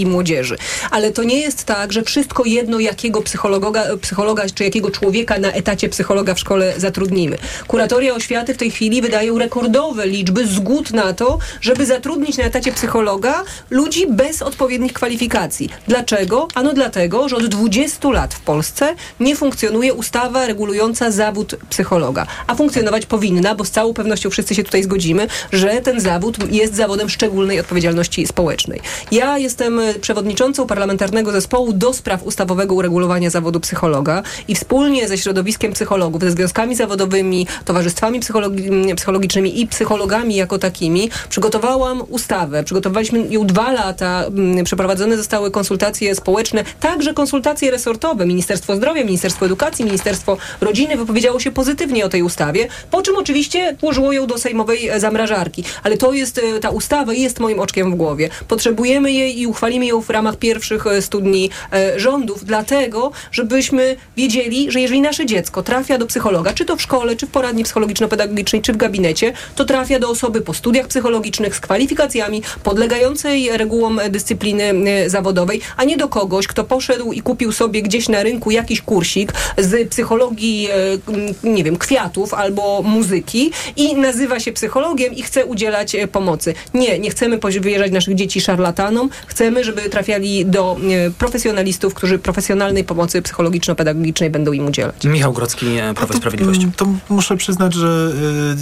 i młodzieży. Ale to nie jest tak, że wszystko jedno, jakiego psychologa, psychologa czy jakiego człowieka na etacie psychologa w szkole zatrudnimy. Kuratoria oświaty w tej chwili wydają rekordowe liczby zgód na to, żeby zatrudnić na etacie psychologa ludzi bez odpowiednich kwalifikacji. Dlaczego? Ano dlatego, że od 20 lat w Polsce nie funkcjonuje ustawa regulująca zawód psychologa. A funkcjonować powinna, bo z całą pewnością wszyscy się tutaj zgodzimy, że ten zawód jest zawodem szczególnej odpowiedzialności społecznej. Ja jestem przewodniczącą parlamentarnego zespołu do spraw ustawowego uregulowania zawodu psychologa i wspólnie ze środowiskiem psychologów, ze związkami zawodowymi, towarzystwami psychologi psychologicznymi i psychologami jako takimi przygotowałam ustawę. Przygotowaliśmy ją dwa lata, przeprowadzone zostały konsultacje społeczne, także konsultacje resortowe. Ministerstwo Zdrowia, Ministerstwo Edukacji, Ministerstwo Rodziny wypowiedziało się pozytywnie o tej ustawie, po czym oczywiście włożyło ją do sejmowej zamrażarki. Ale to jest, e, ta ustawa jest moim oczkiem w głowie. Potrzebujemy jej i uchwalimy ją w ramach pierwszych e, studni e, rządów, dlatego, żebyśmy wiedzieli, że jeżeli nasze dziecko trafia do psychologa, czy to w szkole, czy w poradni psychologiczno-pedagogicznej, czy w gabinecie, to trafia do osoby po studiach psychologicznych z kwalifikacjami, podlegającej regułom dyscypliny zawodowej, a nie do kogoś, kto poszedł i kupił sobie gdzieś na rynku jakiś kursik z psychologii, nie wiem, kwiatów albo muzyki i nazywa się psychologiem i chce udzielać pomocy. Nie, nie chcemy wyjeżdżać naszych dzieci szarlatanom, chcemy, żeby trafiali do profesjonalistów, którzy profesjonalnej pomocy psychologiczno-pedagogicznej będą im udzielać. Michał Grodzki, Prawo i Sprawiedliwość. To muszę przyznać, że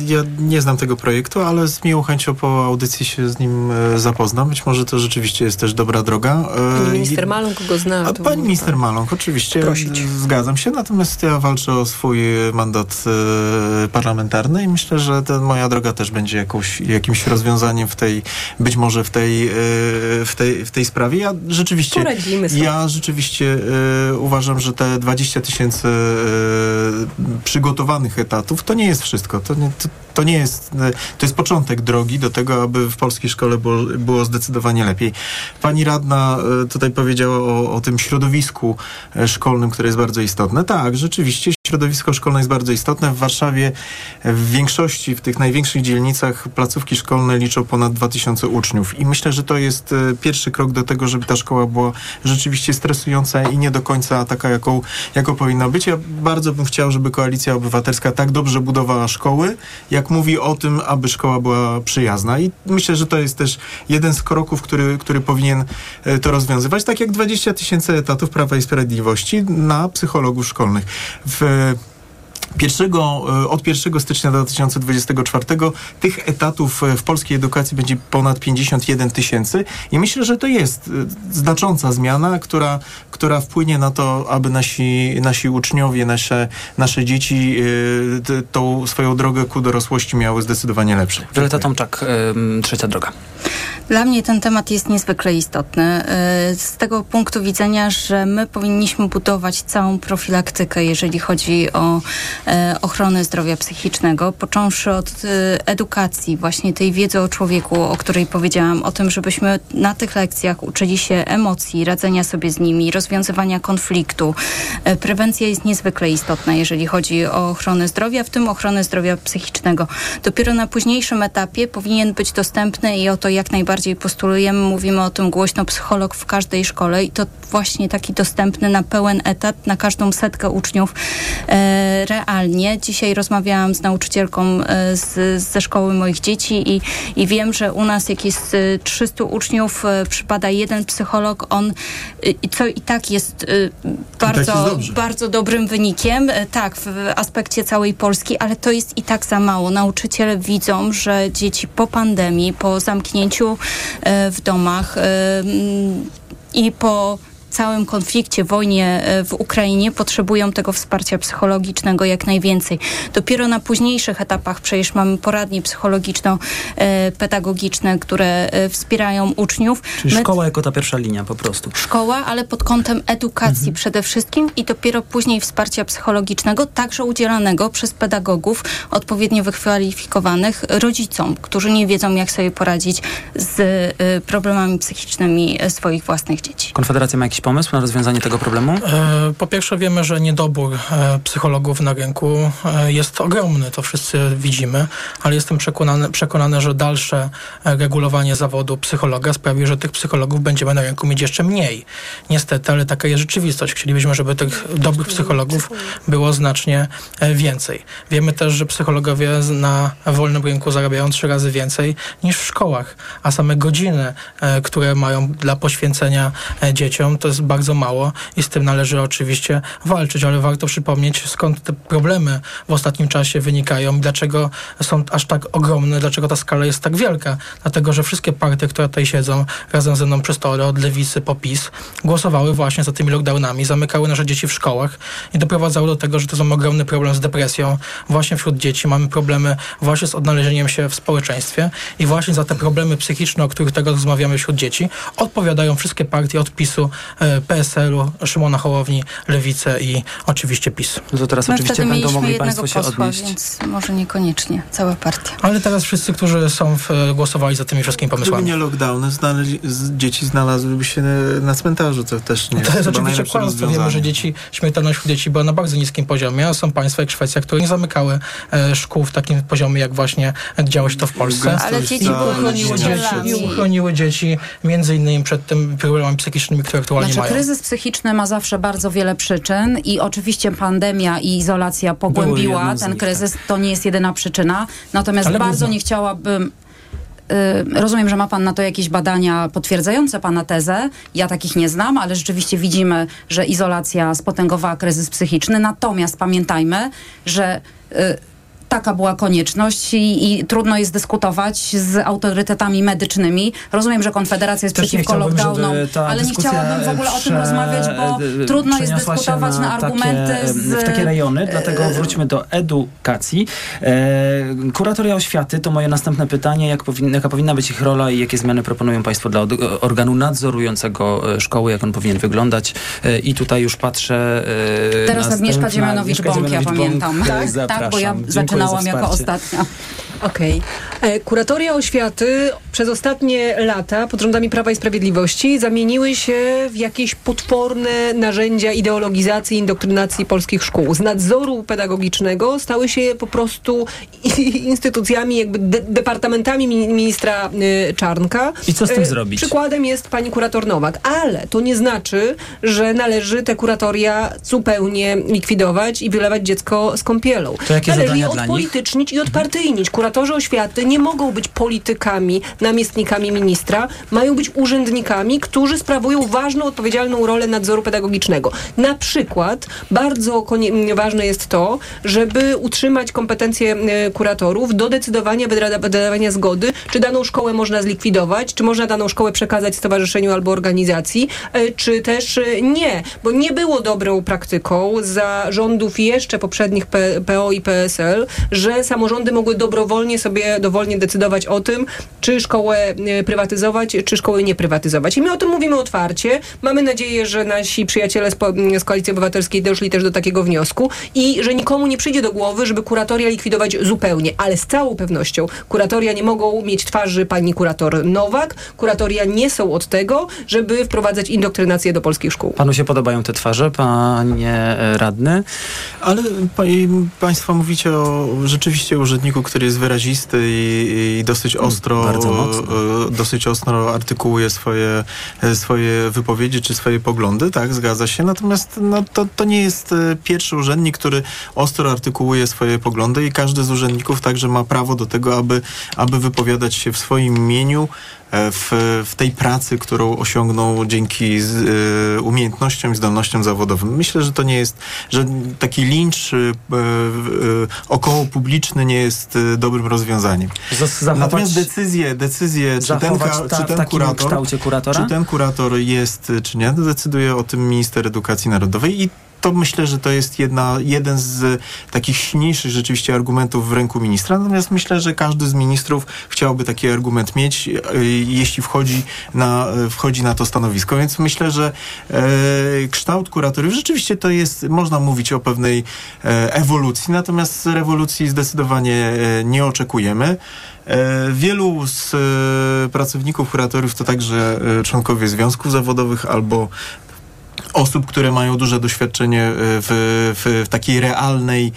ja nie znam tego projektu, ale z chęcią po audycji się z nim y, zapoznam. Być może to rzeczywiście jest też dobra droga. Pani minister Maląg go zna. A pani minister Maląg, oczywiście. Prosić. Zgadzam się, natomiast ja walczę o swój mandat parlamentarny i myślę, że ta moja droga też będzie jakąś, jakimś rozwiązaniem w tej, być może w tej, w tej, w tej sprawie. Ja rzeczywiście, Poradzimy sobie. ja rzeczywiście uważam, że te 20 tysięcy przygotowanych etatów to nie jest wszystko. To nie, to, to nie jest, to jest początek drogi do tego, aby w polskiej szkole było, było zdecydowanie lepiej. Pani radna tutaj powiedziała o, o tym środowisku szkolnym, które jest bardzo istotne. Tak, rzeczywiście środowisko szkolne jest bardzo istotne. W Warszawie w większości, w tych największych dzielnicach placówki szkolne liczą ponad 2000 uczniów i myślę, że to jest pierwszy krok do tego, żeby ta szkoła była rzeczywiście stresująca i nie do końca taka, jaką, jaką powinna być. Ja bardzo bym chciał, żeby Koalicja Obywatelska tak dobrze budowała szkoły, jak mówi o tym, aby szkoła była przyjazna. I myślę, że to jest też jeden z kroków, który, który powinien to rozwiązywać, tak jak 20 tysięcy etatów Prawa i Sprawiedliwości na psychologów szkolnych. W Good. Pierwszego, od 1 stycznia 2024 tych etatów w polskiej edukacji będzie ponad 51 tysięcy i myślę, że to jest znacząca zmiana, która, która wpłynie na to, aby nasi, nasi uczniowie, nasze, nasze dzieci y, tą swoją drogę ku dorosłości miały zdecydowanie lepsze. Wioleta Tomczak, y, Trzecia Droga. Dla mnie ten temat jest niezwykle istotny. Z tego punktu widzenia, że my powinniśmy budować całą profilaktykę, jeżeli chodzi o ochronę zdrowia psychicznego, począwszy od edukacji, właśnie tej wiedzy o człowieku, o której powiedziałam, o tym, żebyśmy na tych lekcjach uczyli się emocji, radzenia sobie z nimi, rozwiązywania konfliktu. Prewencja jest niezwykle istotna, jeżeli chodzi o ochronę zdrowia, w tym ochronę zdrowia psychicznego. Dopiero na późniejszym etapie powinien być dostępny i o to jak najbardziej postulujemy, mówimy o tym głośno, psycholog w każdej szkole i to właśnie taki dostępny na pełen etat, na każdą setkę uczniów e, realnie. Dzisiaj rozmawiałam z nauczycielką e, z, ze szkoły moich dzieci i, i wiem, że u nas jak jest 300 uczniów, e, przypada jeden psycholog, on, e, co i tak jest bardzo, tak jest bardzo dobrym wynikiem, tak, w aspekcie całej Polski, ale to jest i tak za mało. Nauczyciele widzą, że dzieci po pandemii, po zamknięciu w domach i po całym konflikcie, wojnie w Ukrainie potrzebują tego wsparcia psychologicznego jak najwięcej. Dopiero na późniejszych etapach przecież mamy poradnie psychologiczno-pedagogiczne, które wspierają uczniów. Czyli My... szkoła jako ta pierwsza linia po prostu. Szkoła, ale pod kątem edukacji mhm. przede wszystkim i dopiero później wsparcia psychologicznego, także udzielanego przez pedagogów odpowiednio wykwalifikowanych rodzicom, którzy nie wiedzą jak sobie poradzić z problemami psychicznymi swoich własnych dzieci. Konfederacja ma pomysł na rozwiązanie tego problemu? Po pierwsze wiemy, że niedobór psychologów na rynku jest ogromny, to wszyscy widzimy, ale jestem przekonany, przekonany że dalsze regulowanie zawodu psychologa sprawi, że tych psychologów będziemy na rynku mieć jeszcze mniej. Niestety, ale taka jest rzeczywistość. Chcielibyśmy, żeby tych dobrych psychologów było znacznie więcej. Wiemy też, że psychologowie na wolnym rynku zarabiają trzy razy więcej niż w szkołach, a same godziny, które mają dla poświęcenia dzieciom, to jest bardzo mało i z tym należy oczywiście walczyć, ale warto przypomnieć, skąd te problemy w ostatnim czasie wynikają i dlaczego są aż tak ogromne, dlaczego ta skala jest tak wielka. Dlatego, że wszystkie partie, które tutaj siedzą razem ze mną przy stole, od lewicy po PiS, głosowały właśnie za tymi lockdownami, zamykały nasze dzieci w szkołach i doprowadzały do tego, że to są ogromny problem z depresją właśnie wśród dzieci. Mamy problemy właśnie z odnalezieniem się w społeczeństwie i właśnie za te problemy psychiczne, o których teraz rozmawiamy wśród dzieci, odpowiadają wszystkie partie od PiSu, PSL-u, Szymona Hołowni, Lewicę i oczywiście PiS. No to teraz My oczywiście będą mogli Państwo się posła, odnieść. więc może niekoniecznie cała partia. Ale teraz wszyscy, którzy są w, głosowali za tymi wszystkimi Gdyby pomysłami. nie lockdowny, znaleźli, z, dzieci znalazłyby się na cmentarzu, co też nie To jest chyba oczywiście najlepsze kłamstwo. Wiemy, że dzieci, śmiertelność wśród dzieci była na bardzo niskim poziomie, a są państwa jak Szwecja, które nie zamykały e, szkół w takim poziomie, jak właśnie działo się to w Polsce. Ale dzieci I uchroniły dzieci. I uchroniły dzieci między innymi przed tym problemami psychicznymi, które aktualnie Znaczy, mają. kryzys psychiczny ma zawsze bardzo wiele przyczyn i oczywiście pandemia i izolacja pogłębiła ten nich, kryzys. To nie jest jedyna przyczyna. Natomiast Ale bardzo nie chciałabym. y, Rozumiem, że ma Pan na to jakieś badania potwierdzające Pana tezę. Ja takich nie znam, ale rzeczywiście widzimy, że izolacja spotęgowała kryzys psychiczny. Natomiast pamiętajmy, że y, taka była konieczność i, i trudno jest dyskutować z autorytetami medycznymi. Rozumiem, że Konfederacja jest Też przeciwko lockdownom, ale nie chciałabym w ogóle o tym rozmawiać, bo e, trudno jest dyskutować na, argumenty takie, z... w takie rejony, dlatego wróćmy do edukacji. E, kuratoria oświaty to moje następne pytanie, jak powin, jaka powinna być ich rola i jakie zmiany proponują Państwo dla organu nadzorującego e, szkoły, jak on powinien wyglądać. E, I tutaj już patrzę e, Teraz Agnieszka Dziemianowicz-Bąk, ja pamiętam. E, Tak, tak, bo ja zaczynałam za jako ostatnia. Okej. E, Kuratoria oświaty przez ostatnie lata pod rządami Prawa i Sprawiedliwości zamieniły się w jakieś potworne narzędzia ideologizacji, indoktrynacji polskich szkół. Z nadzoru pedagogicznego stały się po prostu instytucjami, jakby de departamentami mi- ministra y, Czarnka. I co z tym E, zrobić? Przykładem jest pani kurator Nowak, ale to nie znaczy, że należy te kuratoria zupełnie likwidować i wylewać dziecko z kąpielą. To jakie należy zadania je dla nich? odpolitycznić i odpartyjnić. Kuratorzy oświaty nie mogą być politykami, namiestnikami ministra, mają być urzędnikami, którzy sprawują ważną, odpowiedzialną rolę nadzoru pedagogicznego. Na przykład bardzo ważne jest to, żeby utrzymać kompetencje kuratorów do decydowania, wyda- wydawania zgody, czy daną szkołę można zlikwidować, czy można daną szkołę przekazać stowarzyszeniu albo organizacji, e, czy też e, nie, bo nie było dobrą praktyką za rządów jeszcze poprzednich PO i PSL, że samorządy mogły dobrowolnie sobie dowolnie decydować o tym, czy szkołę e, prywatyzować, czy szkoły nie prywatyzować. I my o tym mówimy otwarcie. Mamy nadzieję, że nasi przyjaciele z, z Koalicji Obywatelskiej doszli też do takiego wniosku i że nikomu nie przyjdzie do głowy, żeby kuratoria likwidować zupełnie, ale z całą pewnością kuratoria nie mogą mieć twarzy pani kurator Nowak. Kuratoria nie są od tego, żeby wprowadzać indoktrynację do polskich szkół. Panu się podobają te twarze, panie radny? Ale pa, Państwo mówicie o rzeczywiście urzędniku, który jest wyrazisty i, i dosyć ostro, bardzo mocno. e, dosyć ostro artykułuje swoje, e, swoje wypowiedzi czy swoje poglądy, tak, zgadza się. Natomiast no, to, to nie jest e, pierwszy urzędnik, który ostro artykułuje swoje poglądy i każdy z urzędników także ma prawo do tego, aby, aby wypowiadać się w swoim imieniu w, w tej pracy, którą osiągnął dzięki z, e, umiejętnościom i zdolnościom zawodowym. Myślę, że to nie jest, że taki lincz e, e, około publiczny nie jest e, dobrym rozwiązaniem. Zachować- Natomiast decyzje, decyzje czy ten, ta- czy ten kurator, czy ten kurator jest, czy nie, decyduje o tym minister edukacji narodowej i to myślę, że to jest jedna, jeden z takich silniejszych rzeczywiście argumentów w ręku ministra. Natomiast myślę, że każdy z ministrów chciałby taki argument mieć, e, jeśli wchodzi na, e, wchodzi na to stanowisko. Więc myślę, że e, kształt kuratoriów rzeczywiście to jest, można mówić o pewnej e, ewolucji, natomiast rewolucji zdecydowanie e, nie oczekujemy. Wielu z pracowników kuratoriów to także członkowie związków zawodowych albo osób, które mają duże doświadczenie e, w, w, w takiej realnej, e,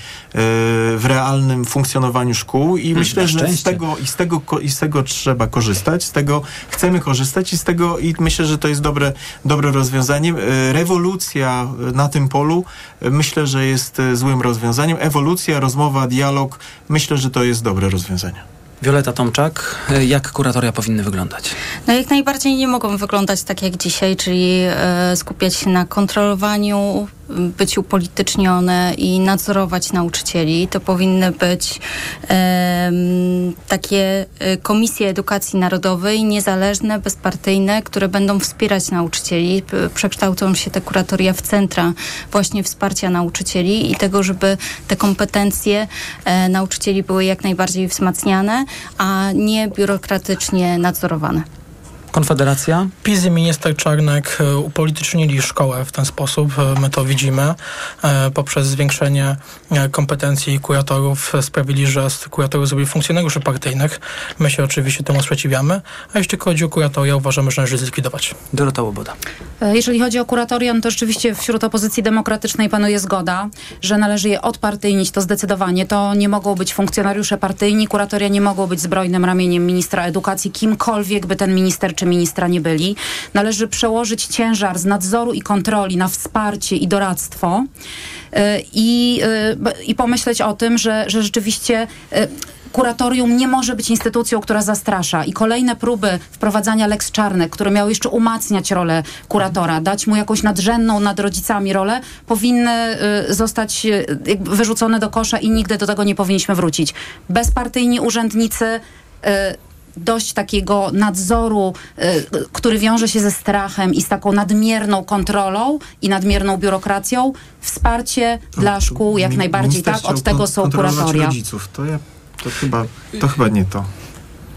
w realnym funkcjonowaniu szkół i myślę, że z tego, i z, tego, i z tego trzeba korzystać, z tego chcemy korzystać i z tego i myślę, że to jest dobre, dobre rozwiązanie. E, Rewolucja na tym polu myślę, że jest złym rozwiązaniem. Ewolucja, rozmowa, dialog myślę, że to jest dobre rozwiązanie. Wioleta Tomczak, jak kuratoria powinny wyglądać? No jak najbardziej nie mogą wyglądać tak jak dzisiaj, czyli e, skupiać się na kontrolowaniu, być upolitycznione i nadzorować nauczycieli. To powinny być e, takie komisje edukacji narodowej, niezależne, bezpartyjne, które będą wspierać nauczycieli. Przekształcą się te kuratoria w centra właśnie wsparcia nauczycieli i tego, żeby te kompetencje e, nauczycieli były jak najbardziej wzmacniane, a nie biurokratycznie nadzorowane. Konfederacja? PiS i minister Czarnek e, upolitycznili szkołę w ten sposób. E, my to widzimy. E, poprzez zwiększenie kompetencji kuratorów sprawili, że z kuratorów zrobili funkcjonariuszy partyjnych. My się oczywiście temu sprzeciwiamy. A jeśli chodzi o kuratoria, uważamy, że należy zlikwidować. Dorota Łoboda. Jeżeli chodzi o kuratorium, to rzeczywiście wśród opozycji demokratycznej panuje zgoda, że należy je odpartyjnić, to zdecydowanie. To nie mogą być funkcjonariusze partyjni, kuratoria nie mogą być zbrojnym ramieniem ministra edukacji, kimkolwiek by ten minister czy czy ministra nie byli. Należy przełożyć ciężar z nadzoru i kontroli na wsparcie i doradztwo y, i, y, i pomyśleć o tym, że, że rzeczywiście y, kuratorium nie może być instytucją, która zastrasza. I kolejne próby wprowadzania Lex Czarnek, które miały jeszcze umacniać rolę kuratora, dać mu jakąś nadrzędną nad rodzicami rolę, powinny zostać wyrzucone do kosza i nigdy do tego nie powinniśmy wrócić. Bezpartyjni urzędnicy dość takiego nadzoru, y, który wiąże się ze strachem i z taką nadmierną kontrolą i nadmierną biurokracją, wsparcie to, dla szkół jak najbardziej tak, od tego są kuratoria. rodziców, to, ja, to, chyba, to chyba nie to.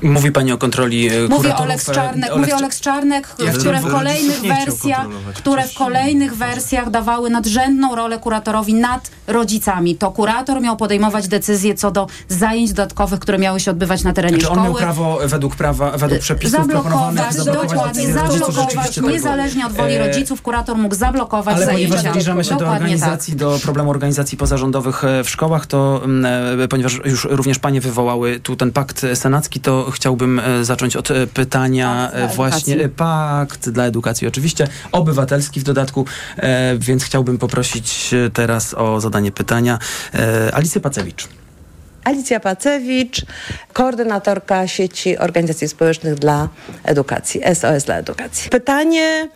Mówi pani o kontroli e, Mówię o Lex Czarnek, mówię o Lex Czarnek, które w kolejnych wersjach, które w kolejnych wersjach dawały nadrzędną rolę kuratorowi nad rodzicami. To kurator miał podejmować decyzje co do zajęć dodatkowych, które miały się odbywać na terenie znaczy, szkoły. on miał prawo według prawa, według przepisów zablokować, dokładnie, zablokować, niezależnie od woli e, rodziców, kurator mógł zablokować Ale zajęcia. ponieważ zbliżamy się do organizacji, tak. do problemu organizacji pozarządowych e, w szkołach, to ponieważ już również panie wywołały tu ten pakt senacki, to chciałbym e, zacząć od e, pytania pakt e, właśnie pakt dla edukacji oczywiście, obywatelski w dodatku, więc chciałbym poprosić teraz o zadanie pytania Alicję Pacewicz. Alicja Pacewicz, koordynatorka sieci organizacji społecznych dla edukacji, SOS dla edukacji. Pytanie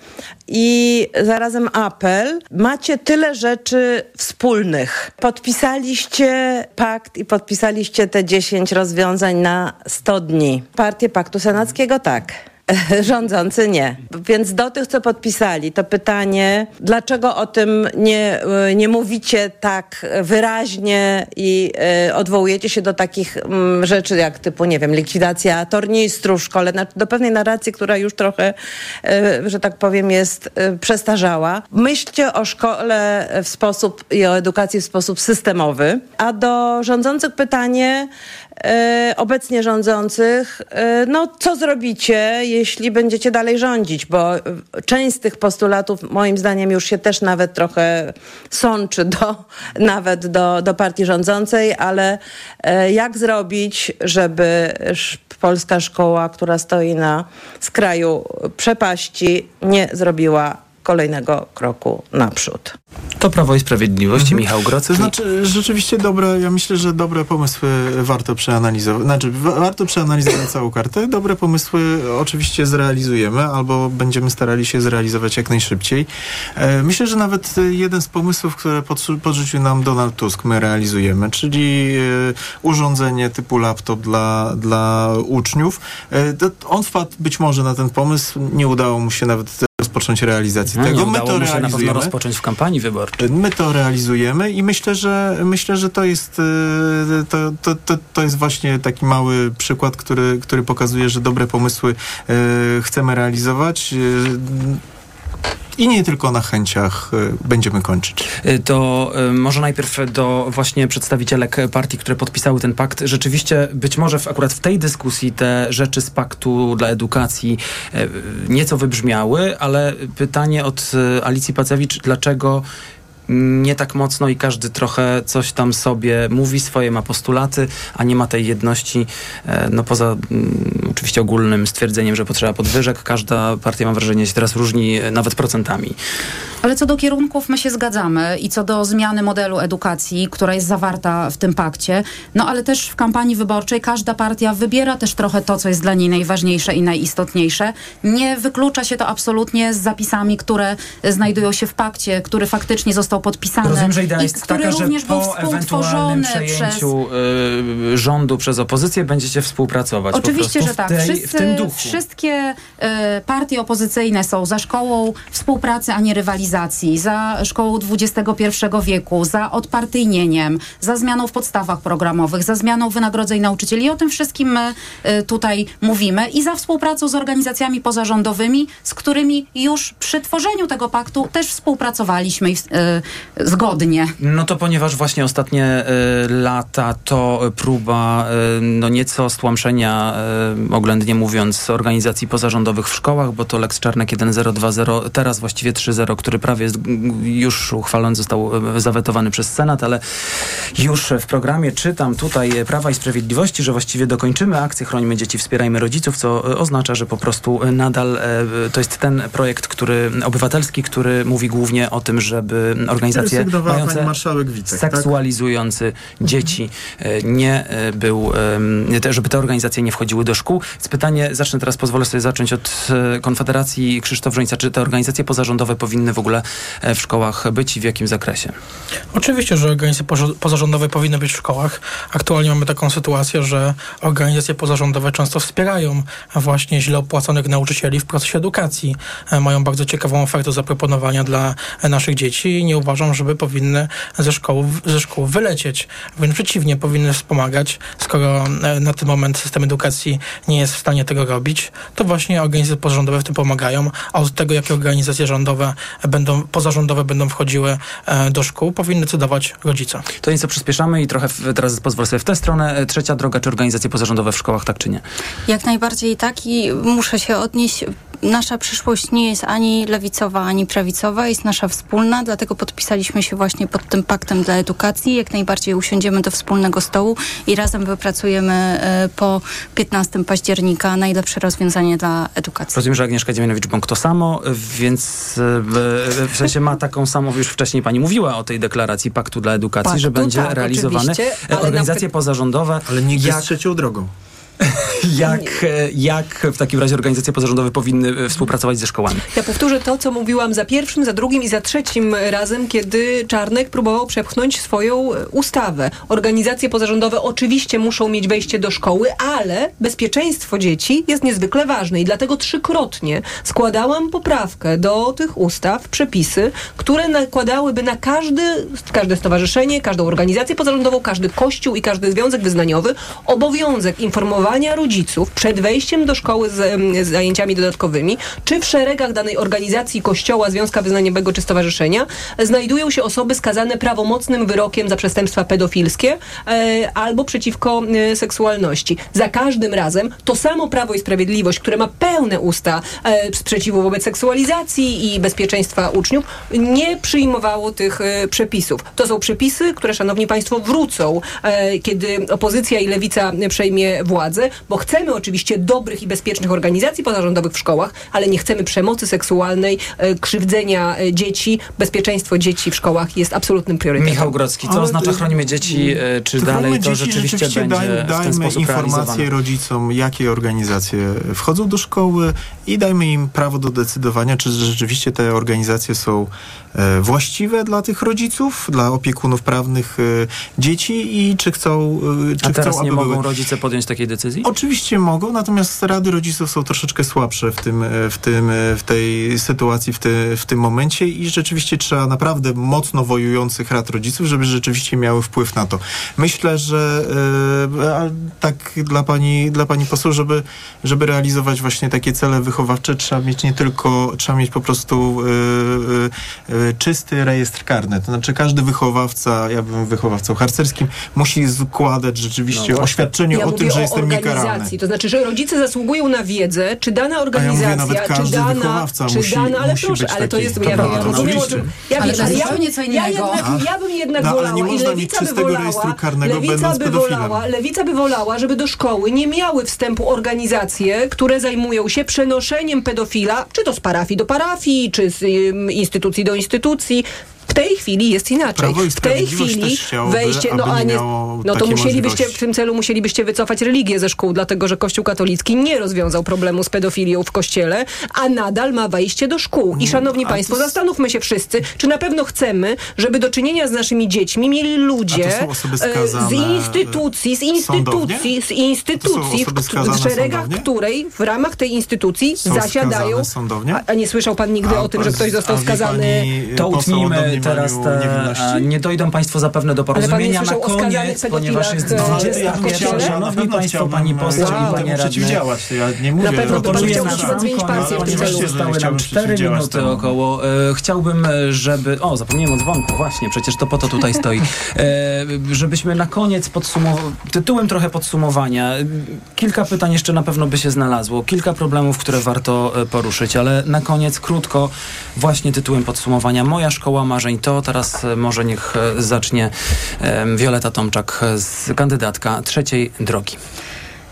i zarazem apel. Macie tyle rzeczy wspólnych. Podpisaliście pakt i podpisaliście te 10 rozwiązań na 100 dni. Partię Paktu Senackiego tak. rządzący nie. Więc do tych, co podpisali, to pytanie, dlaczego o tym nie, e, nie mówicie tak wyraźnie i y, odwołujecie się do takich y, rzeczy jak typu, nie wiem, likwidacja tornistrów w szkole, do pewnej narracji, która już trochę, y, że tak powiem, jest przestarzała. Myślcie o szkole w sposób i o edukacji w sposób systemowy, a do rządzących pytanie, obecnie rządzących, e, no co zrobicie, jeśli będziecie dalej rządzić, bo część z tych postulatów moim zdaniem już się też nawet trochę sączy do, nawet do, do partii rządzącej, ale e, jak zrobić, żeby polska szkoła, która stoi na skraju przepaści, nie zrobiła kolejnego kroku naprzód. To Prawo i Sprawiedliwość, mhm. Michał Grocki. To znaczy, rzeczywiście dobre, ja myślę, że dobre pomysły warto przeanalizować. Znaczy, warto przeanalizować całą kartę. Dobre pomysły oczywiście zrealizujemy, albo będziemy starali się zrealizować jak najszybciej. E, myślę, że nawet jeden z pomysłów, które podrzucił nam Donald Tusk, my realizujemy, czyli e, urządzenie typu laptop dla, dla uczniów. E, on wpadł być może na ten pomysł, nie udało mu się nawet rozpocząć realizację no, tego. My to realizujemy. na pewno rozpocząć w kampanii wyborczej. My to realizujemy i myślę, że myślę, że to jest y, to, to, to, to jest właśnie taki mały przykład, który, który pokazuje, że dobre pomysły y, chcemy realizować y, i nie tylko na chęciach y, będziemy kończyć. Y, to y, może najpierw do właśnie przedstawicielek partii, które podpisały ten pakt. Rzeczywiście być może w, akurat w tej dyskusji te rzeczy z paktu dla edukacji nieco wybrzmiały, ale pytanie od Alicji Pacewicz, dlaczego nie tak mocno i każdy trochę coś tam sobie mówi, swoje ma postulaty, a nie ma tej jedności, no poza oczywiście ogólnym stwierdzeniem, że potrzeba podwyżek. Każda partia, mam wrażenie, się teraz różni e, nawet procentami. Ale co do kierunków my się zgadzamy i co do zmiany modelu edukacji, która jest zawarta w tym pakcie, no ale też w kampanii wyborczej każda partia wybiera też trochę to, co jest dla niej najważniejsze i najistotniejsze. Nie wyklucza się to absolutnie z zapisami, które znajdują się w pakcie, który faktycznie został podpisany. Rozumiem, że idea i jest taka, że po ewentualnym przejęciu przez... y, rządu przez opozycję będziecie współpracować Oczywiście, że tak. tej, Wszyscy, w tym duchu. Wszystkie y, partie opozycyjne są za szkołą współpracy, a nie rywalizacji, za szkołą XXI wieku, za odpartyjnieniem, za zmianą w podstawach programowych, za zmianą wynagrodzeń nauczycieli. I o tym wszystkim my y, tutaj mówimy i za współpracą z organizacjami pozarządowymi, z którymi już przy tworzeniu tego paktu też współpracowaliśmy y, zgodnie. No to ponieważ właśnie ostatnie y, lata to próba y, no nieco stłamszenia, y, oględnie mówiąc, organizacji pozarządowych w szkołach, bo to Lex Czarnek 1020, teraz właściwie 3.0, który prawie jest, już uchwalony, został zawetowany przez Senat, ale już w programie czytam tutaj Prawa i Sprawiedliwości, że właściwie dokończymy akcję Chronimy Dzieci, Wspierajmy Rodziców, co oznacza, że po prostu nadal to jest ten projekt, który obywatelski, który mówi głównie o tym, żeby organizacje mające Witek, seksualizujący tak? dzieci nie był, żeby te organizacje nie wchodziły do szkół. Więc pytanie, zacznę teraz, pozwolę sobie zacząć od Konfederacji Krzysztof Żońca. Czy te organizacje pozarządowe powinny w ogóle w szkołach być i w jakim zakresie? Oczywiście, że organizacje pozarządowe powinny być w szkołach. Aktualnie mamy taką sytuację, że organizacje pozarządowe często wspierają właśnie źle opłaconych nauczycieli w procesie edukacji. Mają bardzo ciekawą ofertę zaproponowania dla naszych dzieci i nie uważam, żeby powinny ze szkoły, ze szkół wylecieć. Wręcz przeciwnie, powinny wspomagać. Skoro na ten moment system edukacji nie jest w stanie tego robić, to właśnie organizacje pozarządowe w tym pomagają, a od tego, jakie organizacje rządowe będą, pozarządowe będą wchodziły do szkół, powinny decydować rodzice. To nieco przyspieszamy i trochę w, teraz pozwolę sobie w tę stronę. Trzecia droga, czy organizacje pozarządowe w szkołach, tak czy nie? Jak najbardziej tak i muszę się odnieść nasza przyszłość nie jest ani lewicowa, ani prawicowa, jest nasza wspólna, dlatego podpisaliśmy się właśnie pod tym paktem dla edukacji. Jak najbardziej usiądziemy do wspólnego stołu i razem wypracujemy po 15 października najlepsze rozwiązanie dla edukacji. Rozumiem, że Agnieszka Dziemianowicz-Bąk to samo, więc w sensie ma taką samą, już wcześniej pani mówiła o tej deklaracji Paktu dla Edukacji, Paktu, że będzie tak, realizowany. Organizacje pozarządowe. Ale nigdy jak... z trzecią drogą. jak, jak w takim razie organizacje pozarządowe powinny współpracować ze szkołami? Ja powtórzę to, co mówiłam za pierwszym, za drugim i za trzecim razem, kiedy Czarnek próbował przepchnąć swoją ustawę. Organizacje pozarządowe oczywiście muszą mieć wejście do szkoły, ale bezpieczeństwo dzieci jest niezwykle ważne i dlatego trzykrotnie składałam poprawkę do tych ustaw, przepisy, które nakładałyby na każdy, każde stowarzyszenie, każdą organizację pozarządową, każdy kościół i każdy związek wyznaniowy obowiązek informowania rodziców przed wejściem do szkoły z, z zajęciami dodatkowymi, czy w szeregach danej organizacji, kościoła, związka wyznaniowego czy stowarzyszenia znajdują się osoby skazane prawomocnym wyrokiem za przestępstwa pedofilskie e, albo przeciwko e, seksualności. Za każdym razem to samo Prawo i Sprawiedliwość, które ma pełne usta e, sprzeciwu wobec seksualizacji i bezpieczeństwa uczniów, nie przyjmowało tych e, przepisów. To są przepisy, które, szanowni państwo, wrócą, e, kiedy opozycja i lewica przejmie władzę, bo chcemy oczywiście dobrych i bezpiecznych organizacji pozarządowych w szkołach, ale nie chcemy przemocy seksualnej, e, krzywdzenia e, dzieci. Bezpieczeństwo dzieci w szkołach jest absolutnym priorytetem. Michał Grodzki, co Ale oznacza chronimy dzieci, e, czy Chronimy dalej to rzeczywiście, rzeczywiście będzie daj, w ten dajmy sposób informacje rodzicom, jakie organizacje wchodzą do szkoły i dajmy im prawo do decydowania, czy rzeczywiście te organizacje są właściwe dla tych rodziców, dla opiekunów prawnych dzieci i czy chcą, czy A teraz chcą, nie aby mogą były. rodzice podjąć takiej decyzji? Oczywiście mogą, natomiast rady rodziców są troszeczkę słabsze w tym, e, w tym, e, w tej sytuacji, w, te, w tym momencie i rzeczywiście trzeba naprawdę mocno wojujących rad rodziców, żeby rzeczywiście miały wpływ na to. Myślę, że e, tak dla pani, dla pani poseł, żeby, żeby realizować właśnie takie cele wychowawcze, trzeba mieć nie tylko, trzeba mieć po prostu e, e, e, czysty rejestr karny. To znaczy każdy wychowawca, ja bym wychowawcą harcerskim, musi składać rzeczywiście No oświadczenie Ja o tym, że o jestem. Organizacji. To znaczy, że rodzice zasługują na wiedzę, czy dana organizacja, ja mówię, czy dana, czy musi, dana, ale proszę, ale to jest, To ja, ja rozumiem, o czym, ja, wiem, ja, ja, innego. jednak, ja bym jednak No, wolała i lewica by wolała, lewica by wolała, lewica by wolała, żeby do szkoły nie miały wstępu organizacje, które zajmują się przenoszeniem pedofila, czy to z parafii do parafii, czy z instytucji do instytucji. W tej chwili jest inaczej. Prawo i w tej chwili chciałoby, wejście, no a nie no to musielibyście, możliwości. w tym celu musielibyście wycofać religię ze szkół, dlatego że Kościół katolicki nie rozwiązał problemu z pedofilią w kościele, a nadal ma wejście do szkół. I szanowni Mm, a państwo, to zastanówmy się wszyscy, czy na pewno chcemy, żeby do czynienia z naszymi dziećmi mieli ludzie e, z instytucji, z instytucji, z instytucji, w, w szeregach sądownie? której w ramach tej instytucji Są zasiadają. A, a nie słyszał pan nigdy A o tym, że ktoś został skazany. pani, To utnijmy teraz te, nie dojdą Państwo zapewne do porozumienia na koniec, ponieważ jest e, 20 ja pierwsza. chciałem- na Szanowni pewno Państwo, Pani poseł i Panie temu radny. ja nie mówię pewno o by pan tym, chciał że utrzymać tak. zmienić partię w tym Ponieważ celu. zostały nam Chciałbym 4 przeciwdziałać minuty około. E, chciałbym, e, żeby... O, zapomniałem o dzwonku, właśnie, przecież to po to tutaj stoi. E, żebyśmy na koniec podsumowali, tytułem trochę podsumowania. Kilka pytań jeszcze na pewno by się znalazło, kilka problemów, które warto poruszyć, ale na koniec krótko właśnie tytułem podsumowania. Moja szkoła marzeń to, teraz e, może niech e, zacznie Wioleta Tomczak, kandydatka trzeciej drogi.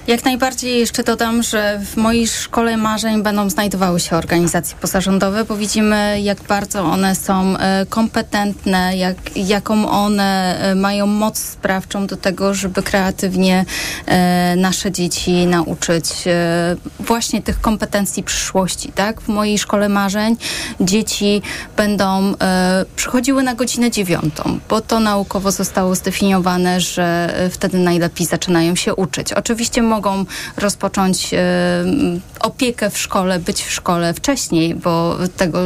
Jak najbardziej jeszcze dodam, że w mojej szkole marzeń będą znajdowały się organizacje pozarządowe, bo widzimy, jak bardzo one są e, kompetentne, jak, jaką one e, mają moc sprawczą do tego, żeby kreatywnie e, nasze dzieci nauczyć właśnie tych kompetencji przyszłości. Tak? W mojej szkole marzeń dzieci będą przychodziły na godzinę dziewiątą, bo to naukowo zostało zdefiniowane, że wtedy najlepiej zaczynają się uczyć. Oczywiście mogą rozpocząć e, opiekę w szkole, być w szkole wcześniej, bo tego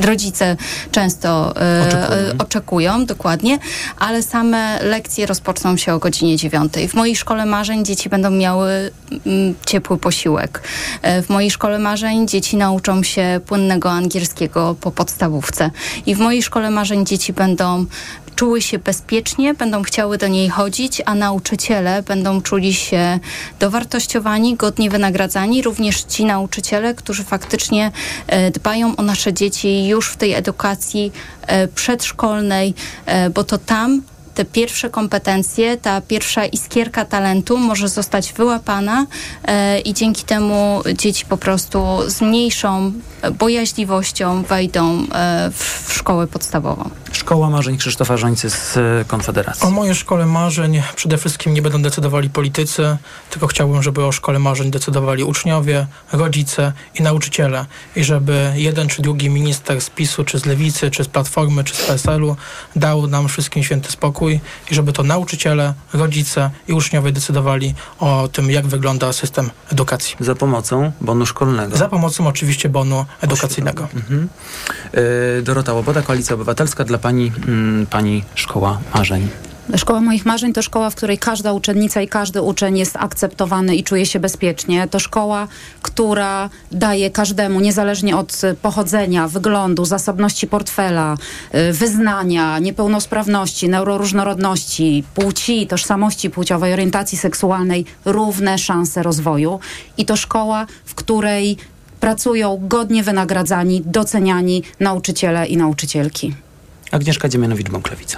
rodzice często e, Oczekują. oczekują, dokładnie, ale same lekcje rozpoczną się o godzinie dziewiątej. W mojej szkole marzeń dzieci będą miały mm, ciepły posiłek. E, W mojej szkole marzeń dzieci nauczą się płynnego angielskiego po podstawówce. I w mojej szkole marzeń dzieci będą czuły się bezpiecznie, będą chciały do niej chodzić, a nauczyciele będą czuli się dowartościowani, godnie wynagradzani, również ci nauczyciele, którzy faktycznie e, dbają o nasze dzieci już w tej edukacji e, przedszkolnej, e, bo to tam te pierwsze kompetencje, ta pierwsza iskierka talentu może zostać wyłapana e, i dzięki temu dzieci po prostu z mniejszą bojaźliwością wejdą e, w, w szkołę podstawową. Szkoła Marzeń Krzysztofa Żońcy z e, Konfederacji. O mojej szkole marzeń przede wszystkim nie będą decydowali politycy, tylko chciałbym, żeby o szkole marzeń decydowali uczniowie, rodzice i nauczyciele. I żeby jeden czy drugi minister z PiSu, czy z Lewicy, czy z Platformy, czy z PSL-u dał nam wszystkim święty spokój i żeby to nauczyciele, rodzice i uczniowie decydowali o tym, jak wygląda system edukacji. Za pomocą bonu szkolnego. Za pomocą oczywiście bonu edukacyjnego. Mhm. E, Dorota Łoboda, Koalicja Obywatelska. Dla pani, mm, pani Szkoła Marzeń. Szkoła moich marzeń to szkoła, w której każda uczennica i każdy uczeń jest akceptowany i czuje się bezpiecznie. To szkoła, która daje każdemu, niezależnie od y, pochodzenia, wyglądu, zasobności portfela, y, wyznania, niepełnosprawności, neuroróżnorodności, płci, tożsamości płciowej, orientacji seksualnej, równe szanse rozwoju. I to szkoła, w której pracują godnie wynagradzani, doceniani nauczyciele i nauczycielki. Agnieszka Dziemianowicz-Bąklewica.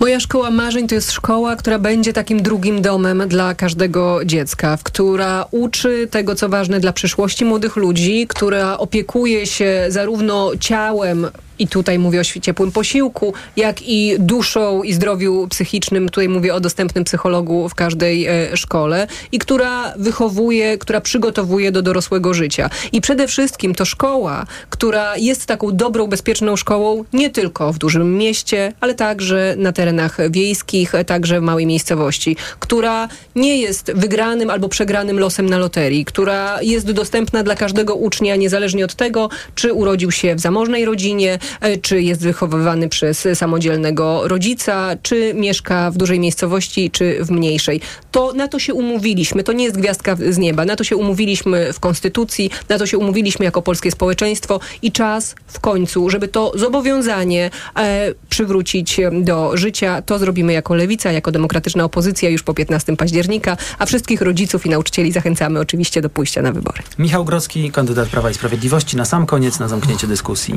Moja szkoła marzeń to jest szkoła, która będzie takim drugim domem dla każdego dziecka, która uczy tego, co ważne dla przyszłości młodych ludzi, która opiekuje się zarówno ciałem, i tutaj mówię o ciepłym posiłku, jak i duszą i zdrowiu psychicznym. Tutaj mówię o dostępnym psychologu w każdej e, szkole i która wychowuje, która przygotowuje do dorosłego życia. I przede wszystkim to szkoła, która jest taką dobrą, bezpieczną szkołą nie tylko w dużym mieście, ale także na terenach wiejskich, także w małej miejscowości, która nie jest wygranym albo przegranym losem na loterii, która jest dostępna dla każdego ucznia, niezależnie od tego, czy urodził się w zamożnej rodzinie, czy jest wychowywany przez samodzielnego rodzica, czy mieszka w dużej miejscowości, czy w mniejszej. To na to się umówiliśmy. To nie jest gwiazdka z nieba. Na to się umówiliśmy w Konstytucji, na to się umówiliśmy jako polskie społeczeństwo i czas w końcu, żeby to zobowiązanie e, przywrócić do życia. To zrobimy jako lewica, jako demokratyczna opozycja już po 15 października, a wszystkich rodziców i nauczycieli zachęcamy oczywiście do pójścia na wybory. Michał Grodzki, kandydat Prawa i Sprawiedliwości. Na sam koniec, na zamknięcie dyskusji.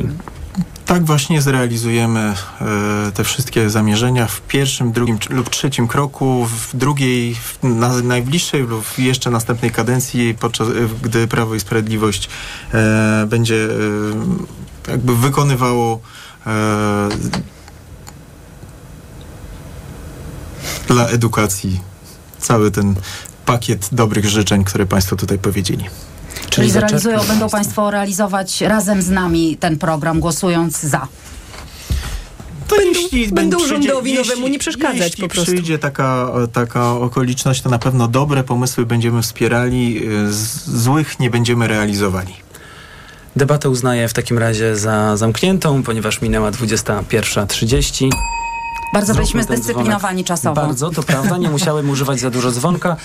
Tak właśnie zrealizujemy e, te wszystkie zamierzenia w pierwszym, drugim lub trzecim kroku, w drugiej, na, najbliższej lub jeszcze następnej kadencji, podczas, e, gdy Prawo i Sprawiedliwość e, będzie jakby wykonywało dla edukacji cały ten pakiet dobrych życzeń, które Państwo tutaj powiedzieli. Czyli zrealizują, będą Państwo realizować razem z nami ten program, głosując za. To jeśli będą przyjdzie- rządowi jeśli- nowemu nie przeszkadzać jeśli po prostu. przyjdzie taka, taka okoliczność, to na pewno dobre pomysły będziemy wspierali, y, z, złych nie będziemy realizowali. Debatę uznaję w takim razie za zamkniętą, ponieważ minęła 21.30. Bardzo Zróbmy byliśmy zdyscyplinowani czasowo. Bardzo, to prawda, nie musiałem używać za dużo dzwonka.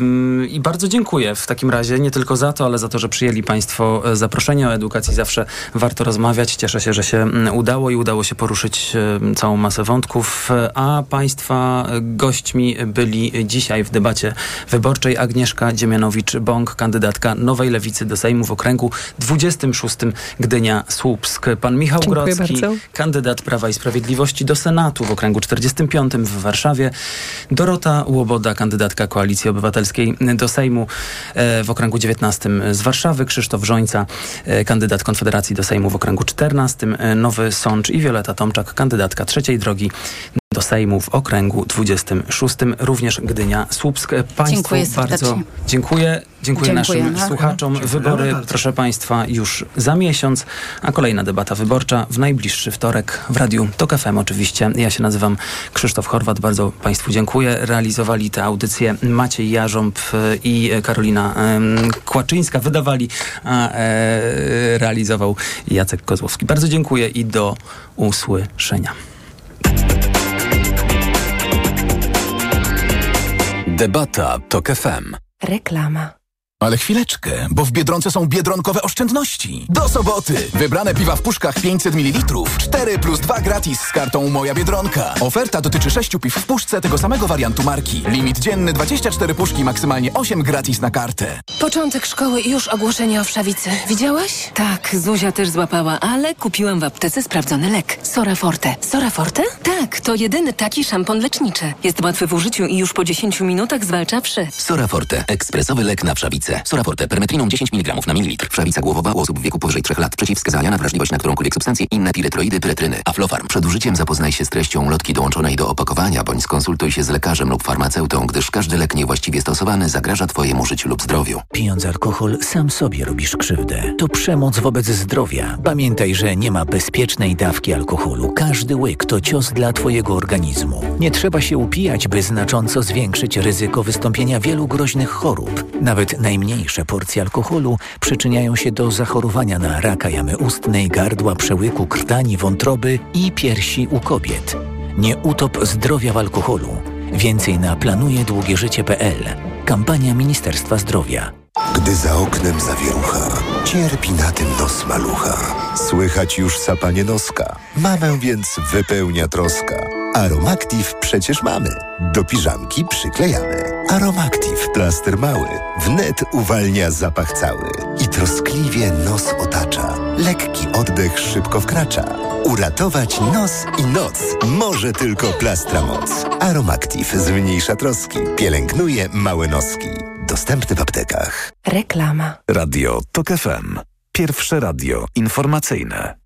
Ym, I bardzo dziękuję w takim razie, nie tylko za to, ale za to, że przyjęli Państwo e, zaproszenie o edukacji. Zawsze warto rozmawiać. Cieszę się, że się udało i udało się poruszyć całą masę wątków. A Państwa e, gośćmi byli dzisiaj w debacie wyborczej Agnieszka Dziemianowicz-Bąk, kandydatka Nowej Lewicy do Sejmu w okręgu 26 Gdynia-Słupsk. Pan Michał Dziękuję Grodzki, bardzo. kandydat Prawa i Sprawiedliwości do Senatu w okręgu 45 w Warszawie. Dorota Łoboda, kandydatka Koalicji Obywatelskiej do Sejmu e, w okręgu 19 z Warszawy. Krzysztof Żońca, e, kandydat Konfederacji do Sejmu w okręgu 14. e, Nowy Sącz i Wioleta Tomczak, kandydatka trzeciej drogi Sejmu w okręgu 26, również Gdynia Słupsk. Państwu Dziękuję serdecznie. bardzo dziękuję. Dziękuję, Dziękuję. naszym słuchaczom. Wybory, proszę Państwa, już za miesiąc, a kolejna debata wyborcza w najbliższy wtorek w Radiu TOK FM oczywiście. Ja się nazywam Krzysztof Chorwat, bardzo Państwu dziękuję. Realizowali tę audycję Maciej Jarząb e, i Karolina Kłaczyńska. Wydawali, a e, realizował Jacek Kozłowski. Bardzo dziękuję i do usłyszenia. Debata TOK FM. Reklama. Ale chwileczkę, bo w Biedronce są biedronkowe oszczędności. Do soboty! Wybrane piwa w puszkach 500 ml. 4 plus 2 gratis z kartą Moja Biedronka. Oferta dotyczy 6 piw w puszce tego samego wariantu marki. Limit dzienny 24 puszki, maksymalnie 8 gratis na kartę. Początek szkoły i już ogłoszenie o wszawicy. Widziałaś? Tak, Zuzia też złapała, ale kupiłam w aptece sprawdzony lek. Sora Forte. Sora Forte? Tak, to jedyny taki szampon leczniczy. Jest łatwy w użyciu i już po 10 minutach zwalcza wszy. Sora Forte. Ekspresowy lek na wszawicę. Sora Forte. Permetriną 10 mg na mililitr. Wszawica głowowa u osób w wieku powyżej 3 lat. Przeciwwskazania na wrażliwość na którąkolwiek substancję. Inne piretroidy, pyretryny. Aflofarm. Przed użyciem zapoznaj się z treścią lotki dołączonej do opakowania, bądź skonsultuj się z lekarzem lub farmaceutą, gdyż każdy lek niewłaściwie stosowany zagraża Twojemu życiu lub zdrowiu. Pijąc alkohol, sam sobie robisz krzywdę. To przemoc wobec zdrowia. Pamiętaj, że nie ma bezpiecznej dawki alkoholu. Każdy łyk to cios dla Twojego organizmu. Nie trzeba się upijać, by znacząco zwiększyć ryzyko wystąpienia wielu groźnych chorób. Nawet najmniejsze porcje alkoholu przyczyniają się do zachorowania na raka jamy ustnej, gardła, przełyku, krtani, wątroby i piersi u kobiet. Nie utop zdrowia w alkoholu. Więcej na planujedługieżycie.pl. Kampania Ministerstwa Zdrowia. Gdy za oknem zawierucha, cierpi na tym nos malucha. Słychać już sapanie noska. Mamę więc wypełnia troska. Aromactive przecież mamy. Do piżamki przyklejamy. Aromactive plaster mały. Wnet uwalnia zapach cały. I troskliwie nos otacza. Lekki oddech szybko wkracza. Uratować nos i noc może tylko plastra moc. Aromactive zmniejsza troski. Pielęgnuje małe noski. Dostępny w aptekach. Reklama. Radio TOK FM. Pierwsze radio informacyjne.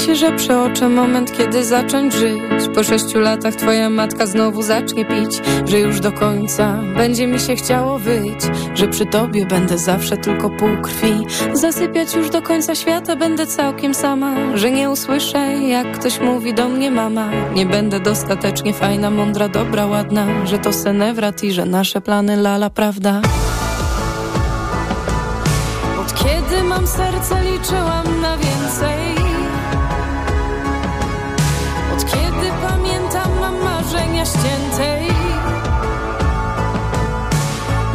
Się, że przeoczę moment, kiedy zacząć żyć. Po sześciu latach twoja matka znowu zacznie pić Że już do końca będzie mi się chciało wyć Że przy tobie będę zawsze tylko pół krwi. Zasypiać już do końca świata będę całkiem sama Że nie usłyszę, jak ktoś mówi do mnie mama. Nie będę dostatecznie fajna, mądra, dobra, ładna Że to senewrat i że nasze plany lala, prawda? Od kiedy mam serce liczyłam na więcej ściętej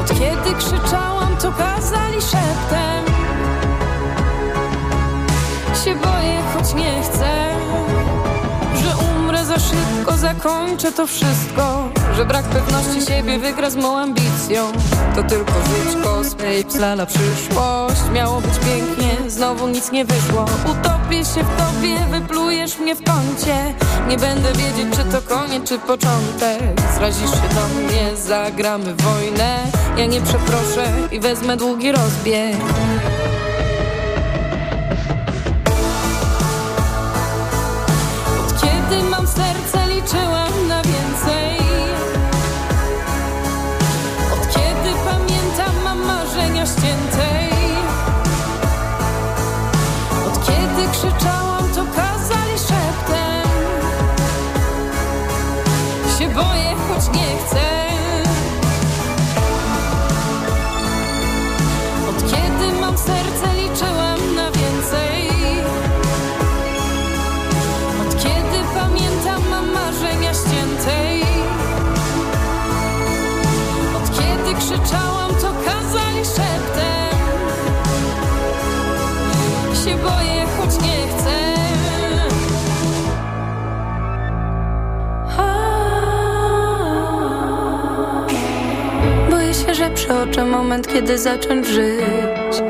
Od kiedy krzyczałam to kazali szeptem. Się boję choć nie chcę Że umrę za szybko zakończę to wszystko. Że brak pewności siebie wygra z mą ambicją. To tylko żyćko, swej lala przyszłość. Miało być pięknie, znowu nic nie wyszło Utopię się w tobie, wyplujesz mnie w kącie. Nie będę wiedzieć czy to koniec, czy początek. Zrazisz się do mnie, zagramy wojnę. Ja nie przeproszę i wezmę długi rozbieg przeoczę moment, kiedy zacząć żyć.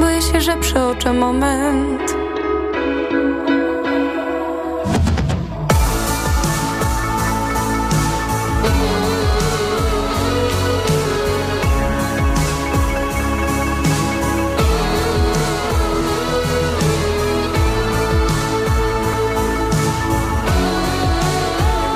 Boję się, że przeoczę moment